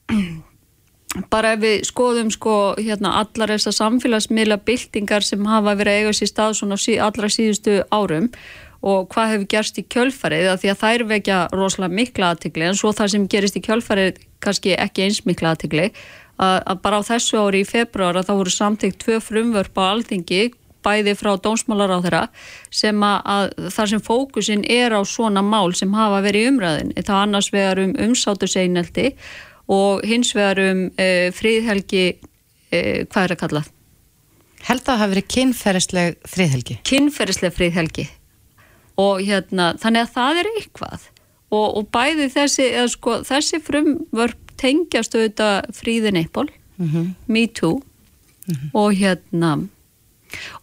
bara ef við skoðum sko hérna allar þessar samfélagsmiðla byltingar sem hafa verið eiga sér stað svona allra síðustu árum og hvað hefur gerst í kjölfarið því að þær vekja rosalega mikla aðtikli en svo það sem gerist í kjölfarið kannski ekki eins mikla aðtikli að, að bara á þessu ári í februar að þá voru samtíkt tvö frumvörp á alþingi bæði frá dónsmálar á þeirra sem að, að þar sem fókusin er á svona mál sem hafa verið umræðin það annars vegar um umsátu seineldi og hins vegar um e, fríðhelgi e, hvað er að kalla? Held að það hafi verið kynferðisleg fríðhelgi Kynferðisleg fríðhelgi og hérna, þannig að það er eitthvað og, og bæði þessi sko, þessi frumvörp tengjast auðvitað fríðin eppol mm -hmm. me too mm -hmm. og hérna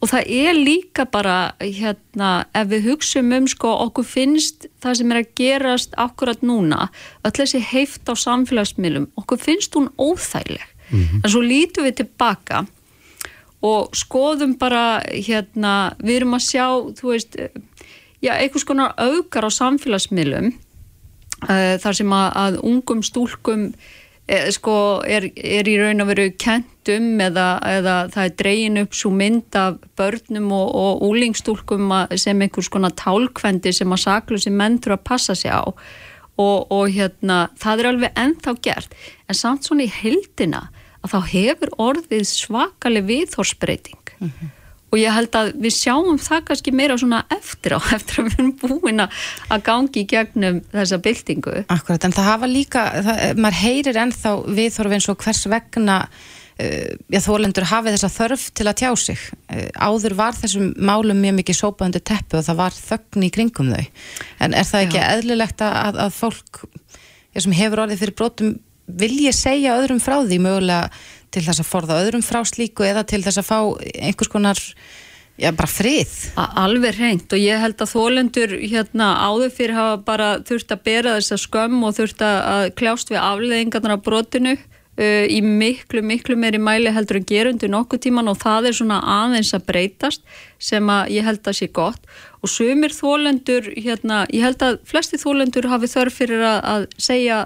og það er líka bara hérna, ef við hugsaum um sko, okkur finnst það sem er að gerast akkurat núna, öll þessi heift á samfélagsmiðlum, okkur finnst hún óþægileg, mm -hmm. en svo lítum við tilbaka og skoðum bara hérna, við erum að sjá, þú veist já, einhvers konar augar á samfélagsmiðlum uh, þar sem að, að ungum stúlkum e, sko er, er í raun að veru kentum eða, eða það er dreyin upp svo mynd af börnum og, og úlingstúlkum sem einhvers konar tálkvendi sem að saklusi menn þurfa að passa sig á. Og, og hérna það er alveg ennþá gert. En samt svona í heldina að þá hefur orðið svakaleg viðhorsbreyting mm -hmm og ég held að við sjáum það kannski meira svona eftir á, eftir að við erum búin að gangi í gegnum þessa byltingu. Akkurat, en það hafa líka, það, maður heyrir ennþá viðþorf eins og hvers vegna uh, já, þólendur hafið þessa þörf til að tjá sig. Uh, áður var þessum málum mjög mikið sópaðundu teppu og það var þögn í kringum þau. En er það ekki já. eðlilegt að, að fólk sem hefur orðið fyrir brotum vilja segja öðrum frá því mögulega til þess að forða öðrum frá slíku eða til þess að fá einhvers konar já, bara frið. Alveg reynd og ég held að þólendur hérna áður fyrir hafa bara þurft að bera þessa skömm og þurft að kljást við afleðingarnar af brotinu uh, í miklu, miklu meiri mæli heldur en gerundu nokkuð tíman og það er svona aðeins að breytast sem að ég held að sé gott og sumir þólendur, hérna, ég held að flesti þólendur hafi þörf fyrir að, að segja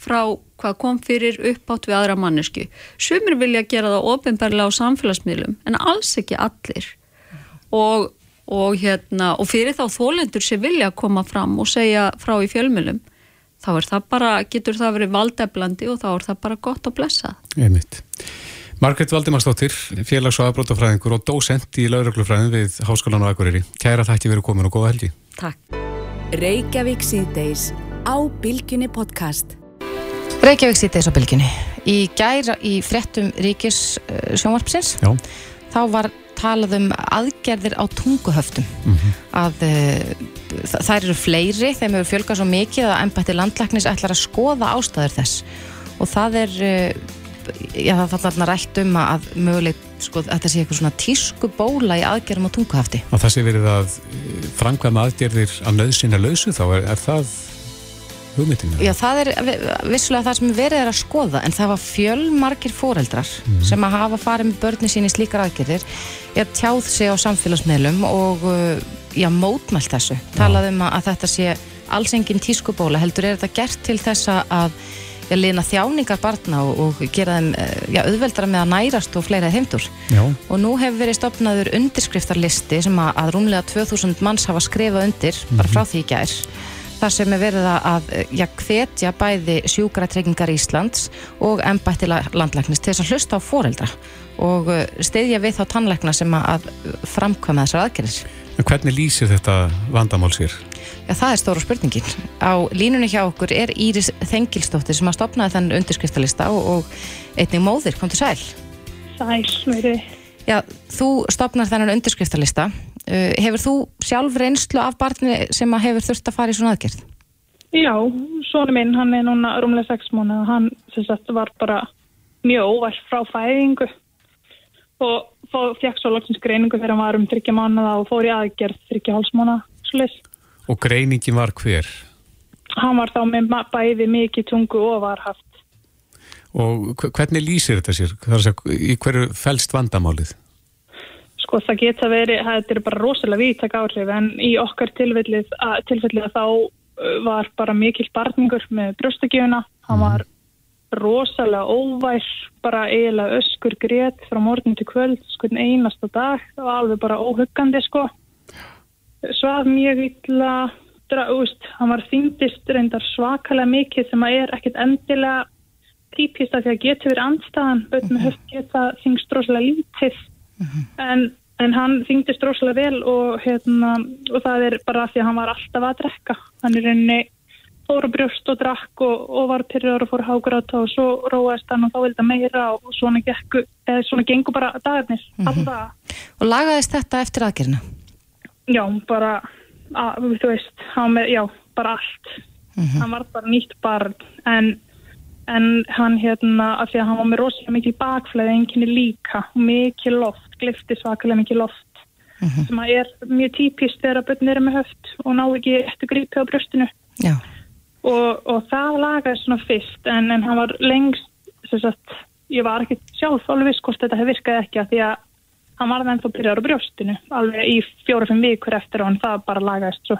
frá hvað kom fyrir uppátt við aðra mannesku. Sumir vilja gera það ofinbarlega á samfélagsmiðlum en alls ekki allir og, og, hérna, og fyrir þá þólendur sem vilja koma fram og segja frá í fjölmjölum þá er það bara, getur það verið valdeflandi og þá er það bara gott að blessa. Einmitt. Margret Valdimarsdóttir, félags- og aðbrótafræðingur og dósent í lauruglufræðin við Háskólan og Akureyri. Kæra þætti verið komin og góða helgi. Takk. Reykjavík síðdeis á Bilginni podcast. Reykjavík sýttis á bylginni. Í gæra í frettum ríkis uh, sjónvarpsins Já. þá var talað um aðgerðir á tunguhöftum mm -hmm. að uh, þær eru fleiri, þeim hefur fjölgað svo mikið að ennbætti landlæknis ætlar að skoða ástæður þess og það er uh, já það þarf alltaf rætt um að mögulegt sko að þetta sé eitthvað svona tísku bóla í aðgerðum á tunguhöfti. Og það sé verið að framkvæma aðgerðir á nöðsina lausu þá er, er það hugmyndinu? Já, það er vissulega það sem verið er að skoða en það var fjölmarkir fóreldrar mm. sem að hafa farið með börni sín í slíkar aðgerðir er tjáð sig á samfélagsmiðlum og uh, já, mótmælt þessu talað um að þetta sé alls engin tískubóla, heldur er þetta gert til þess að já, lina þjáningar barna og, og gera þeim uh, já, auðveldara með að nærast og fleira heimtur já. og nú hefur verið stopnaður undirskriftarlisti sem að, að rúmlega 2000 manns hafa skrifað undir, mm -hmm. bara frá því ekki er þar sem er verið að ja, hvetja bæði sjúkratryggingar Íslands og ennbættila landlæknis til þess að hlusta á foreldra og uh, stiðja við þá tannleikna sem að framkvæma þessar aðgerðis. Hvernig lýsir þetta vandamál sér? Já, það er stóra spurningin. Á línunni hjá okkur er Íris Þengilstóttir sem að stopnaði þann undirskriftalista og, og einnig móðir, kom til sæl. Sæl, mjög. Já, þú stopnar þennan undirskriftalista hefur þú sjálf reynslu af barni sem hefur þurft að fara í svona aðgerð? Já, svona minn, hann er núna rúmlega 6 múna og hann sagt, var bara mjög óvært frá fæðingu og fekk svo langsins greiningu þegar hann var um 30 mánuða og fór í aðgerð 30 hálsmána. Og greiningin var hver? Hann var þá með bæði mikið tungu og var haft. Og hvernig lýsir þetta sér? Í hverju fælst vandamálið? Sko það geta verið, þetta er bara rosalega vítak áhrif en í okkar tilfellið, tilfellið þá uh, var bara mikil barningur með brjóstakjöfuna, hann var rosalega óvær, bara eiginlega öskur grétt frá morgun til kvöld, sko einasta dag, það var alveg bara óhuggandi sko. Svaf mjög illa, úst, hann var þýndist reyndar svakalega mikið sem að er ekkit endilega típist að því að getur verið andstæðan, böt með höft geta þingst rosalega lítið Mm -hmm. en, en hann þingdist rosalega vel og, hérna, og það er bara því að hann var alltaf að drekka hann er reyni fór á brjóst og drakk og, og var pyrrjör og fór hágráta og svo róast hann og þá vildi meira og svona, gekku, svona gengur bara dagarnir mm -hmm. Og lagaðist þetta eftir aðgerna? Já, bara að, þú veist, með, já, bara allt mm -hmm. hann var bara nýtt barn en en hann hérna, af því að hann var með rosalega mikil bakflæði enginni líka, mikil loft glifti svakalega mikil loft mm -hmm. sem að er mjög típist þegar að börnir er með höft og ná ekki eftir grípi á bröstinu og, og það lagaði svona fyrst en, en hann var lengst sagt, ég var ekki sjálf alveg viss hvort þetta hefði virkað ekki að því að hann var það ennþá byrjar á brjóstinu alveg í fjóra-fimm vikur eftir og hann það bara lagaðist svo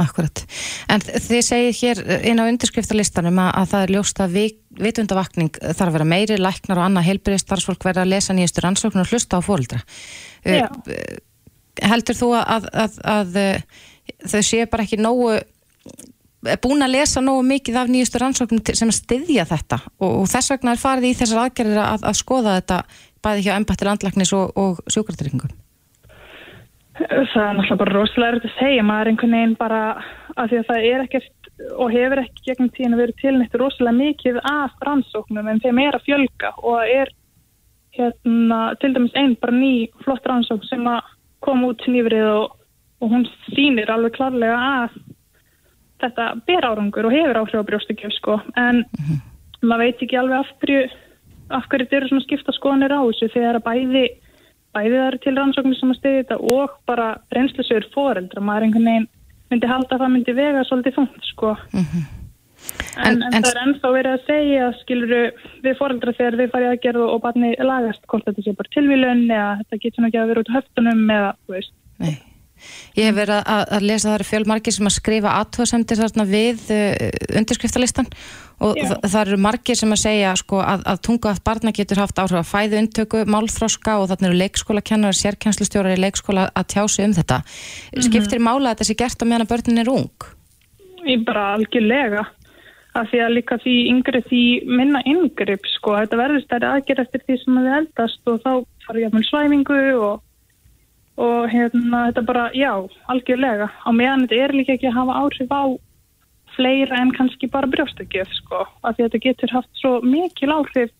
Akkurat. En þið segið hér inn á undirskriftalistanum að, að það er ljóst að vitundavakning þarf að vera meiri, læknar og annað heilbyrðist starfsfólk verða að lesa nýjastur ansókn og hlusta á fórildra. Já. Heldur þú að, að, að þau séu bara ekki nógu búin að lesa nógu mikið af nýjastur ansóknum sem að styðja þetta og, og þess vegna er farið í þessar aðgerðir að, að skoða þetta bæði hjá embættir landlæknis og, og sjúkartryggingum? Það er náttúrulega bara rosalega erfitt að segja, maður er einhvern veginn bara að því að það er ekkert og hefur ekki gegnum tíðin að vera tilnætt rosalega mikið af rannsóknum en þeim er að fjölga og er hérna til dæmis einn bara ný flott rannsókn sem að koma út nýfrið og, og hún sýnir alveg klarlega að þetta ber árangur og hefur áhrif á brjóstakjöf sko. En maður veit ekki alveg af hverju af hverju þetta eru svona skipta skoðanir á þessu þegar bæði bæði það eru til rannsóknir sem að stiði þetta og bara reynslusögur foreldra. Maður einhvern veginn myndi halda að það myndi vega svolítið þungt sko. En, En- en, en- það er ennþá verið að segja skiluru við foreldra þegar þið farið að gera og barni lagast hvort þetta sé bara tilvílun eða þetta getur ekki að vera út á höftunum eða þú veist. Nei. Ég hef verið að, að lesa það eru fjölmargir sem að skrifa aðtóðsendir við uh, undirskriftalistan og Já. þa- það eru margir sem að segja sko, að, að tunga að barna getur haft áhrif að fæðu untöku, málþroska og þarna eru leikskóla kennar, sérkennslustjórar í leikskóla að tjási um þetta. Skiptir mála að þetta sé gert á meðan að börnin er ung? Ég bara algjörlega af því að líka því yngri því minna yngripp sko, þetta verður stærri aðgerð eftir því sem þið eldast og þá farið jafnvel svæfingu og, og hérna þetta bara, já, algjörlega á meðan þetta er líka ekki að hafa áhrif á fleira en kannski bara brjóstakjöf sko, af því að þetta getur haft svo mikil áhrif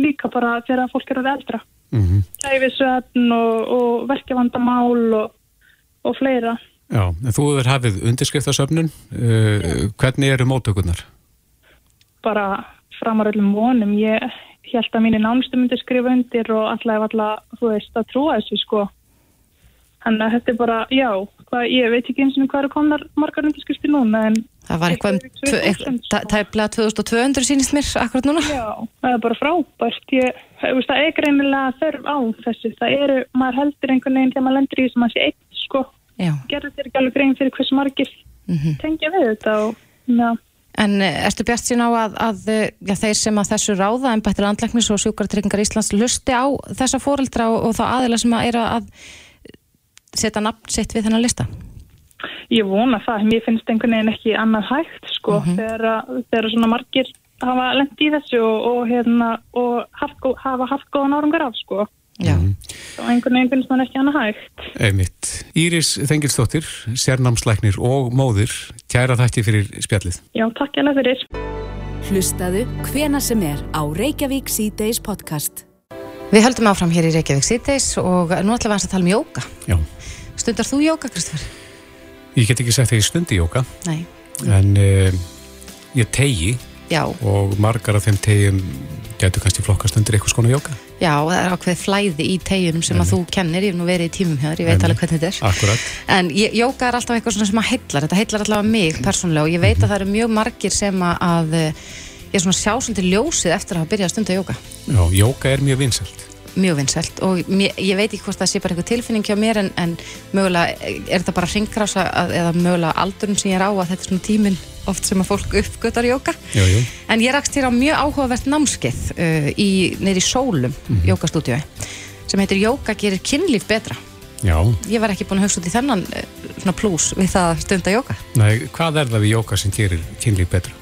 líka bara þegar fólk er að eldra Mm kæfisvefn og, og verkefandamál og, og fleira Já, en þú hefur hafið undirskriftasöfnun. Uh, hvernig eru móttökurnar? bara framar öllum vonum. Ég held að mínu nánustu myndi skrifa undir og alltaf alltaf, þú veist, að trúa þessu sko. Þannig að þetta er bara, já, hvað, ég veit ekki eins og hvað eru komnar margar undirskriftir núna en Það var eitthvað Eitthvað yfir tvö- 2000, eitthvað- tæplega 2200 sínist mér akkurat núna. já, það er bara frábært. Ég, það er greinilega þörf á þessu. Það eru, maður heldur einhvern veginn þegar maður lendur í þessum að sé eitt sko. Já. Gerður þér ekki alveg grein fyrir hversu margir Mhm. tengja við þetta og, já. En eh, ertu bjart sín á að, að eh, já, þeir sem að þessu ráða en bættir andlæknis og sjúkartryggingar Íslands lusti á þessa fóreldra og, og þá aðila sem að eru að setja nafn sitt við þennan lista? Ég vona það, mér finnst einhvern veginn ekki annað hægt sko þegar, að- þegar svona margir hafa lent í þessu og, og, hérna, og haft, hafa haft góðan árangur af sko Já. og einhvern veginn finnst man ekki annað hægt. Einmitt. Íris Þengilsdóttir, sérnámslæknir og móðir, kæra þætti fyrir spjallið. Já, takk ég alveg fyrir. Hlustaðu hvena sem er á Reykjavík C-Days podcast. Við höldum áfram hér í Reykjavík síðdeis og nú ætlum við að tala um jóka. Já. Stundar þú jóka, Kristofur? Ég get ekki sagt þegar ég stundi jóka, Nei. en uh, ég tegi Já, og margar af þeim tegjum getur kannski flokkast undir eitthvað skona jóka. já, það er ákveð flæði í tegjunum sem að þú kennir, ég hef nú verið í tímum hjá þér, ég veit Einmitt. alveg hvernig þetta er. Akkurat. En ég- jóga er alltaf eitthvað svona sem að heillar, þetta heillar alltaf mig persónulega og ég veit að það eru mjög margir sem að, að eh, ég svona sjá svolítið ljósið eftir að hafa byrjað að stunda jóga. Já, jóka er mjög vinsælt. Mjög vinsælt og mér, ég veit ekki hvort það sé bara einhver tilfinning hjá mér en, en mögulega er þetta bara hringrása eða mögulega aldurinn sem ég er á að þetta er svona tíminn oft sem að fólk uppgötar jóka en ég rakst hér á mjög áhugavert námskeið uh, í, neyri sólum mm jókastúdíu sem heitir Jóka gerir kynlíf betra. Já. ég var ekki búin að hugsa út í þennan uh, plús við það að stunda jóka Nei, hvað er það við jóka sem gerir kynlíf betra?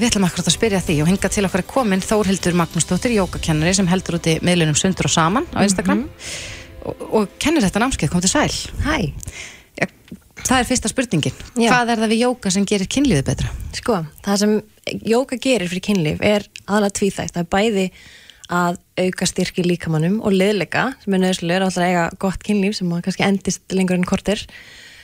Við ætlum akkurat að spyrja því og hinga til okkar er komin Þórhildur Magnúsdóttir, jókakennari sem heldur úti miðlunum sundur og saman á Instagram og, og kennir þetta námskeið, kom til sæl Hæ, ja, Það er fyrsta spurningin Já. Hvað er það við jóka sem gerir kynlífið betra? sko, það sem jóka gerir fyrir kynlíf er aðalega tvíþægt. Það er bæði að auka styrki líkamannum og liðleika sem er nöðslega alltaf að eiga gott kynlíf sem að kannski endist lengur en kortir.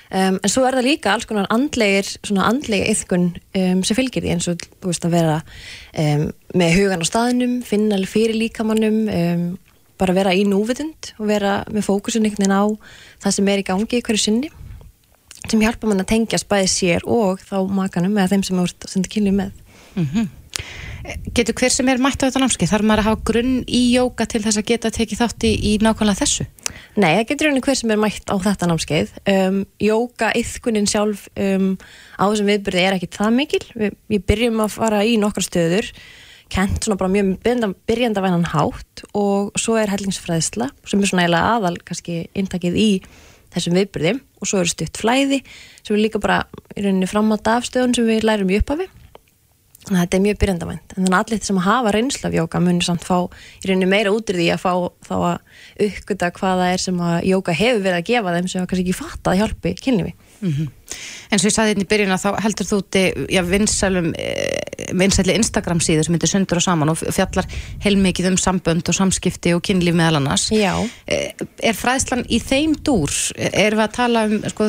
Um, en svo er það líka alls konar andlegir, svona andlega yðkun um, sem fylgir því eins og þú veist að vera um, með hugan á staðnum, finna fyrir líkamannum, um, bara vera í núvitund og vera með fókusin einhvern veginn á það sem er í gangi hverju sinni sem hjálpa mann að tengjast bæði sér og þá makanum eða þeim sem er að senda kynlíf með Getur hver sem er mætt á þetta námskeið? Þarf maður að hafa grunn í jóka til þess að geta tekið þátt í, nákvæmlega þessu? Nei, það getur rauninni hver sem er mætt á þetta námskeið. Um, jóka, yðkunin sjálf um, á þessum viðbyrði er ekki það mikil. Vi, við byrjum að fara í nokkra stöður, kent svona bara mjög byrjanda, byrjandavænan hátt og svo er hellingsfræðsla sem er svona eiginlega aðal kannski intakið í þessum viðbyrði og svo eru stutt flæði sem er líka bara í rauninni framátt af stöðun sem við lærum í upphafi. Þannig að þetta er mjög byrjandavænt. En þannig að allir sem hafa reynslu af jóka munir samt fá í rauninni meira út í að fá þá að uppgöta hvað það er sem að jóka hefur verið að gefa þeim sem kannski ekki fatta að hjálpi kynlífi. Mm -hmm. En svo ég saði hérna í byrjun að þá heldur þú úti eh, vinsæli Instagram síður sem myndir sundur og saman og fjallar heilmikið um sambönd og samskipti og kynlíf meðal annars. Já. Er fræðslan í þeim dúr? Erum við að tala um, sko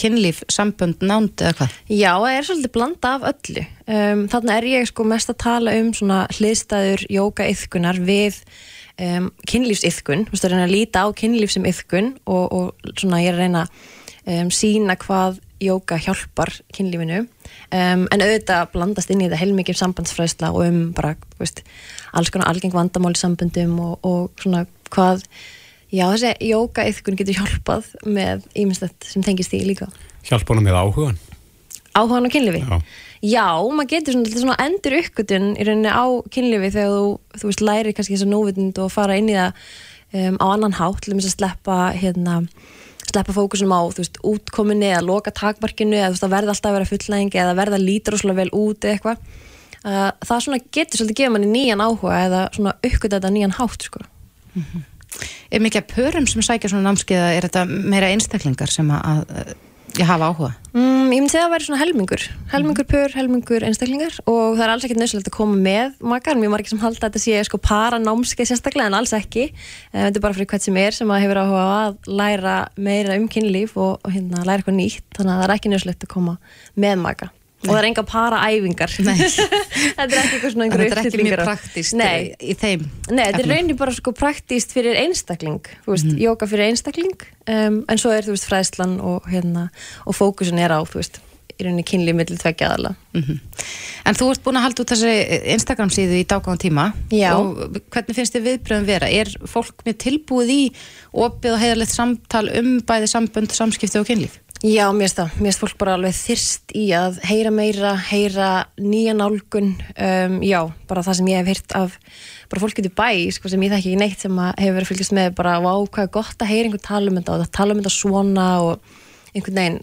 kynlíf, sambönd, nánd eða hvað? Já, það er svolítið blanda af öllu. Um, þannig er ég sko mest að tala um svona hliðstæður jóka-yðkunar við um, kynlífs-yðkun. Þú veist, það er að líta á kynlíf sem yðkun og, og svona ég er að reyna um, sína hvað jóka hjálpar kynlífinu. Um, en auðvitað blandast inn í þetta heilmikið sambandsfræðsla og um bara, veist, alls konar algeng vandamál í samböndum og, og svona hvað Já, þessi jóka-yðkun getur hjálpað með íminnslegt sem tengist því líka. Hjálpa hana með áhugan? Áhugan á kynlifi? Já. Já, maður getur svona, svona endur uppgötun í rauninni á kynlifi þegar þú, þú veist, læri kannski þess að nóvitund og fara inn í það um, á annan hátt, til með að sleppa, hérna, sleppa fókusum á, þú veist, útkominni eða loka takmarkinu eða þú veist, að verða alltaf að vera fullnæðingi eða verða lítur og slúlega vel út eða eitthvað. Uh, það svona getur svolítið gefa manni nýjan áhuga eða svona uppgötu þetta nýjan hátt, sko. Mm -hmm. Er mikið að pörum sem sækja svona námskeiða, er þetta meira einstaklingar sem að, að ég hafa áhuga? Mm, ég myndi að það væri svona helmingur. Helmingur pör, helmingur einstaklingar og það er alls ekki nöðsulegt að koma með makar, mjög margir sem halda að þetta sé sko para námskeið sérstaklega en alls ekki. Þetta er bara fyrir hvert sem er sem að hefur áhuga að læra meira um kynlíf og, og hérna læra eitthvað nýtt, þannig að það er ekki nöðsulegt að koma með maka og það er enga para æfingar þetta er ekki eitthvað svona þetta er ekki mjög praktíst Nei. í þeim Nei, þetta er raunin bara sko praktíst fyrir einstakling veist, mm. jóka fyrir einstakling um, en svo er þú veist fræðslan og hérna, og fókusin er á, þú veist í rauninni kynlið millir tveggja aðala mm -hmm. En þú ert búin að halda út þessi Instagram síðu í dágáðan tíma Já. og hvernig finnst þið viðbröðum vera? Er fólk með tilbúið í opið og heiðarlegt samtal um bæði sambönd, samskipti og kynlíf? Já, mér finnst það. Mér finnst fólk bara alveg þyrst í að heyra meira, heyra nýja nálgun. Um, já, bara það sem ég hef heyrt af bara fólk getur bæ, sko, sem ég það ekki neitt sem hefur verið fylgjast með bara, vá, hvað er gott að heyra einhvern tala um þetta og um þetta svona og einhvern veginn,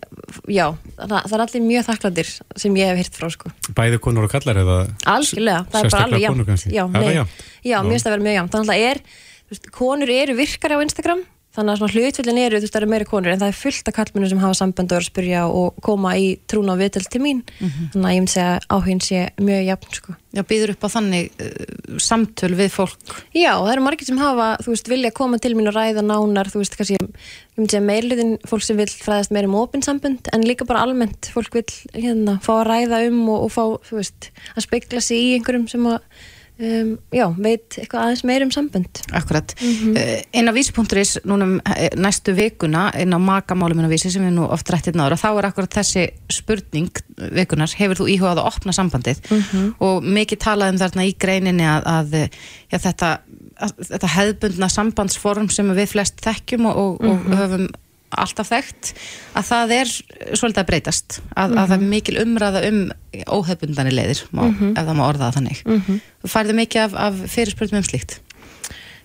já, það, það er allir mjög þakklandir sem ég hef heyrt frá, sko. Bæði konur og kallar eða? Algjörlega, það er bara alveg jafn. Já, já, já, mér finnst það að vera mjög jafn. Þannig að er, veist, konur eru virkari á Instagram þannig að hlutvillin eru, þú veist, það eru meira konur en það er fullt af kallmennu sem hafa samband og eru að spyrja og koma í trúna og viðtöld til mín mm -hmm. þannig að ég myndi segja áhugin sé mjög jafn, sko. Já, býður upp á þannig uh, samtöl við fólk? Já, það eru margir sem hafa, þú veist, vilja koma til mín og ræða nánar, þú veist, kannski ég myndi segja meirliðin fólk sem vil fræðast meira um opinsambund, en líka bara almennt fólk vil, hérna, fá að ræða um og, og fá, þú veist, að Um, já, veit eitthvað aðeins meir um sambund Akkurat, mm -hmm. einn á vísi.is núna næstu vikuna einn á makamálum en á vísi sem við nú oft rættið náður og þá er akkurat þessi spurning vikunar, hefur þú íhugað að opna sambandið mm -hmm. og mikið talað um þarna í greininni að, að já, þetta, að, þetta hefðbundna sambandsform sem við flest þekkjum og, og, mm -hmm. og mhm. höfum alltaf þekkt að það er svolítið að breytast að, mm -hmm. að það er mikil umræða um óhefbundani leiðir má, mm -hmm. ef það má orðaða þannig mm -hmm. færðu mikið af, af fyrirspurtum um slíkt?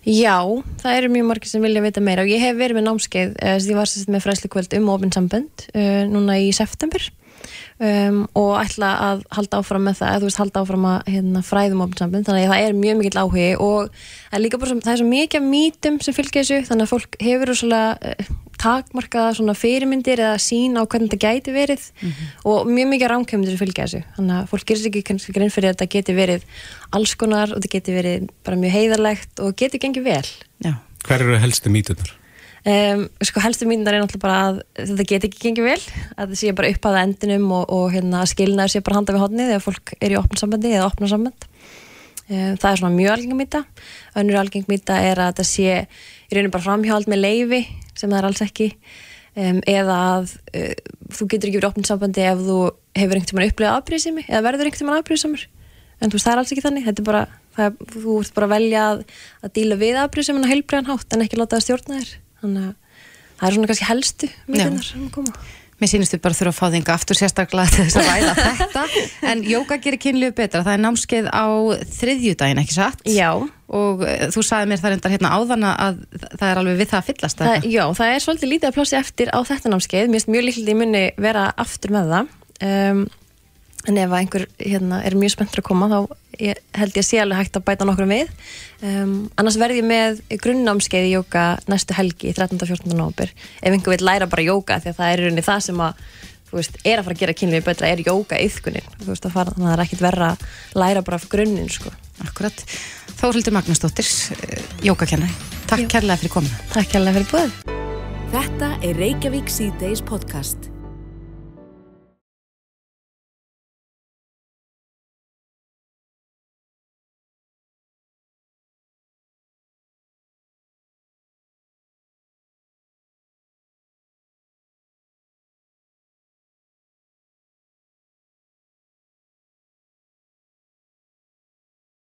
Já, það eru mjög margir sem vilja vita meira og ég hef verið með námskeið uh, ég var sérst með fræslu kvöld um ofinsambönd uh, núna í september um, og ætla að halda áfram með það, eða þú veist halda áfram að hérna, fræðum ofinsambönd, þannig að það er mjög mikill áhugi og það er líka bara, það er svo mikið mítum sem fylgja þessu, þannig að fólk hefur svolítið takmarkaða svona fyrirmyndir eða sín á hvernig þetta gæti verið mm -hmm. og mjög mikið rámkjömyndir sem fylgja þessu þannig að fólk gerir sér ekki kannski grein fyrir að þetta geti verið alls konar og þetta geti verið bara mjög heiðarlegt og geti gengið vel Já. Hver eru helstu mítunar? Um, sko helstu mítunar er náttúrulega bara að þetta geti ekki gengið vel að það sé bara upp að endinum og, og hérna, skilnaður sé bara handa við hodni þegar fólk er í opn sambandi eða opna samband um, það er svona mjög algeng mýta. Önnur algeng mýta er að þetta sé í rauninu bara framhjáld með leifi sem það er alls ekki. Um, eða að uh, þú getur ekki verið opnum sambandi ef þú hefur einhvern tíman upplegað afbríðsimi eða verður einhvern tíman afbríðsamur en þú veist það er alls ekki þannig, þetta er bara það, þú ert bara að velja að, að díla við afbrið sem hann heilbriðan hátt en ekki láta það stjórna þér. Þannig að það er svona kannski helstu mýtunar sem koma Mér sýnist við bara þurfa að fá þinga aftur sérstaklega til þess að ræða þetta en jóka gerir kynlífi betra, það er námskeið á þriðjudaginn, ekki satt? Já. Og uh, þú sagði mér það reyndar hérna áðan að það er alveg við það að fyllast það. Já, það er svolítið lítið að plássi eftir á þetta námskeið, mér finnst mjög líkilegt í munni vera aftur með það um, en ef einhver hérna, er mjög spenntur að koma þá ég, held ég að sé alveg hægt að bæta nokkrum við um, annars verð ég með grunnnámskeið í jóka næstu helgi 13. og 14. nóber ef einhver vil læra bara jóka því að það er rauninni það sem að þú veist, er að fara að gera kynlífi betra er jóka yðkunin, þú veist að fara þannig að það er ekkit verra að læra bara af grunninn sko. Akkurat, Þórhildur Magnúsdóttir jókakennari, takk kærlega fyrir kominu Takk kærlega fyrir búið Þetta er Reykjavík C-Days podcast.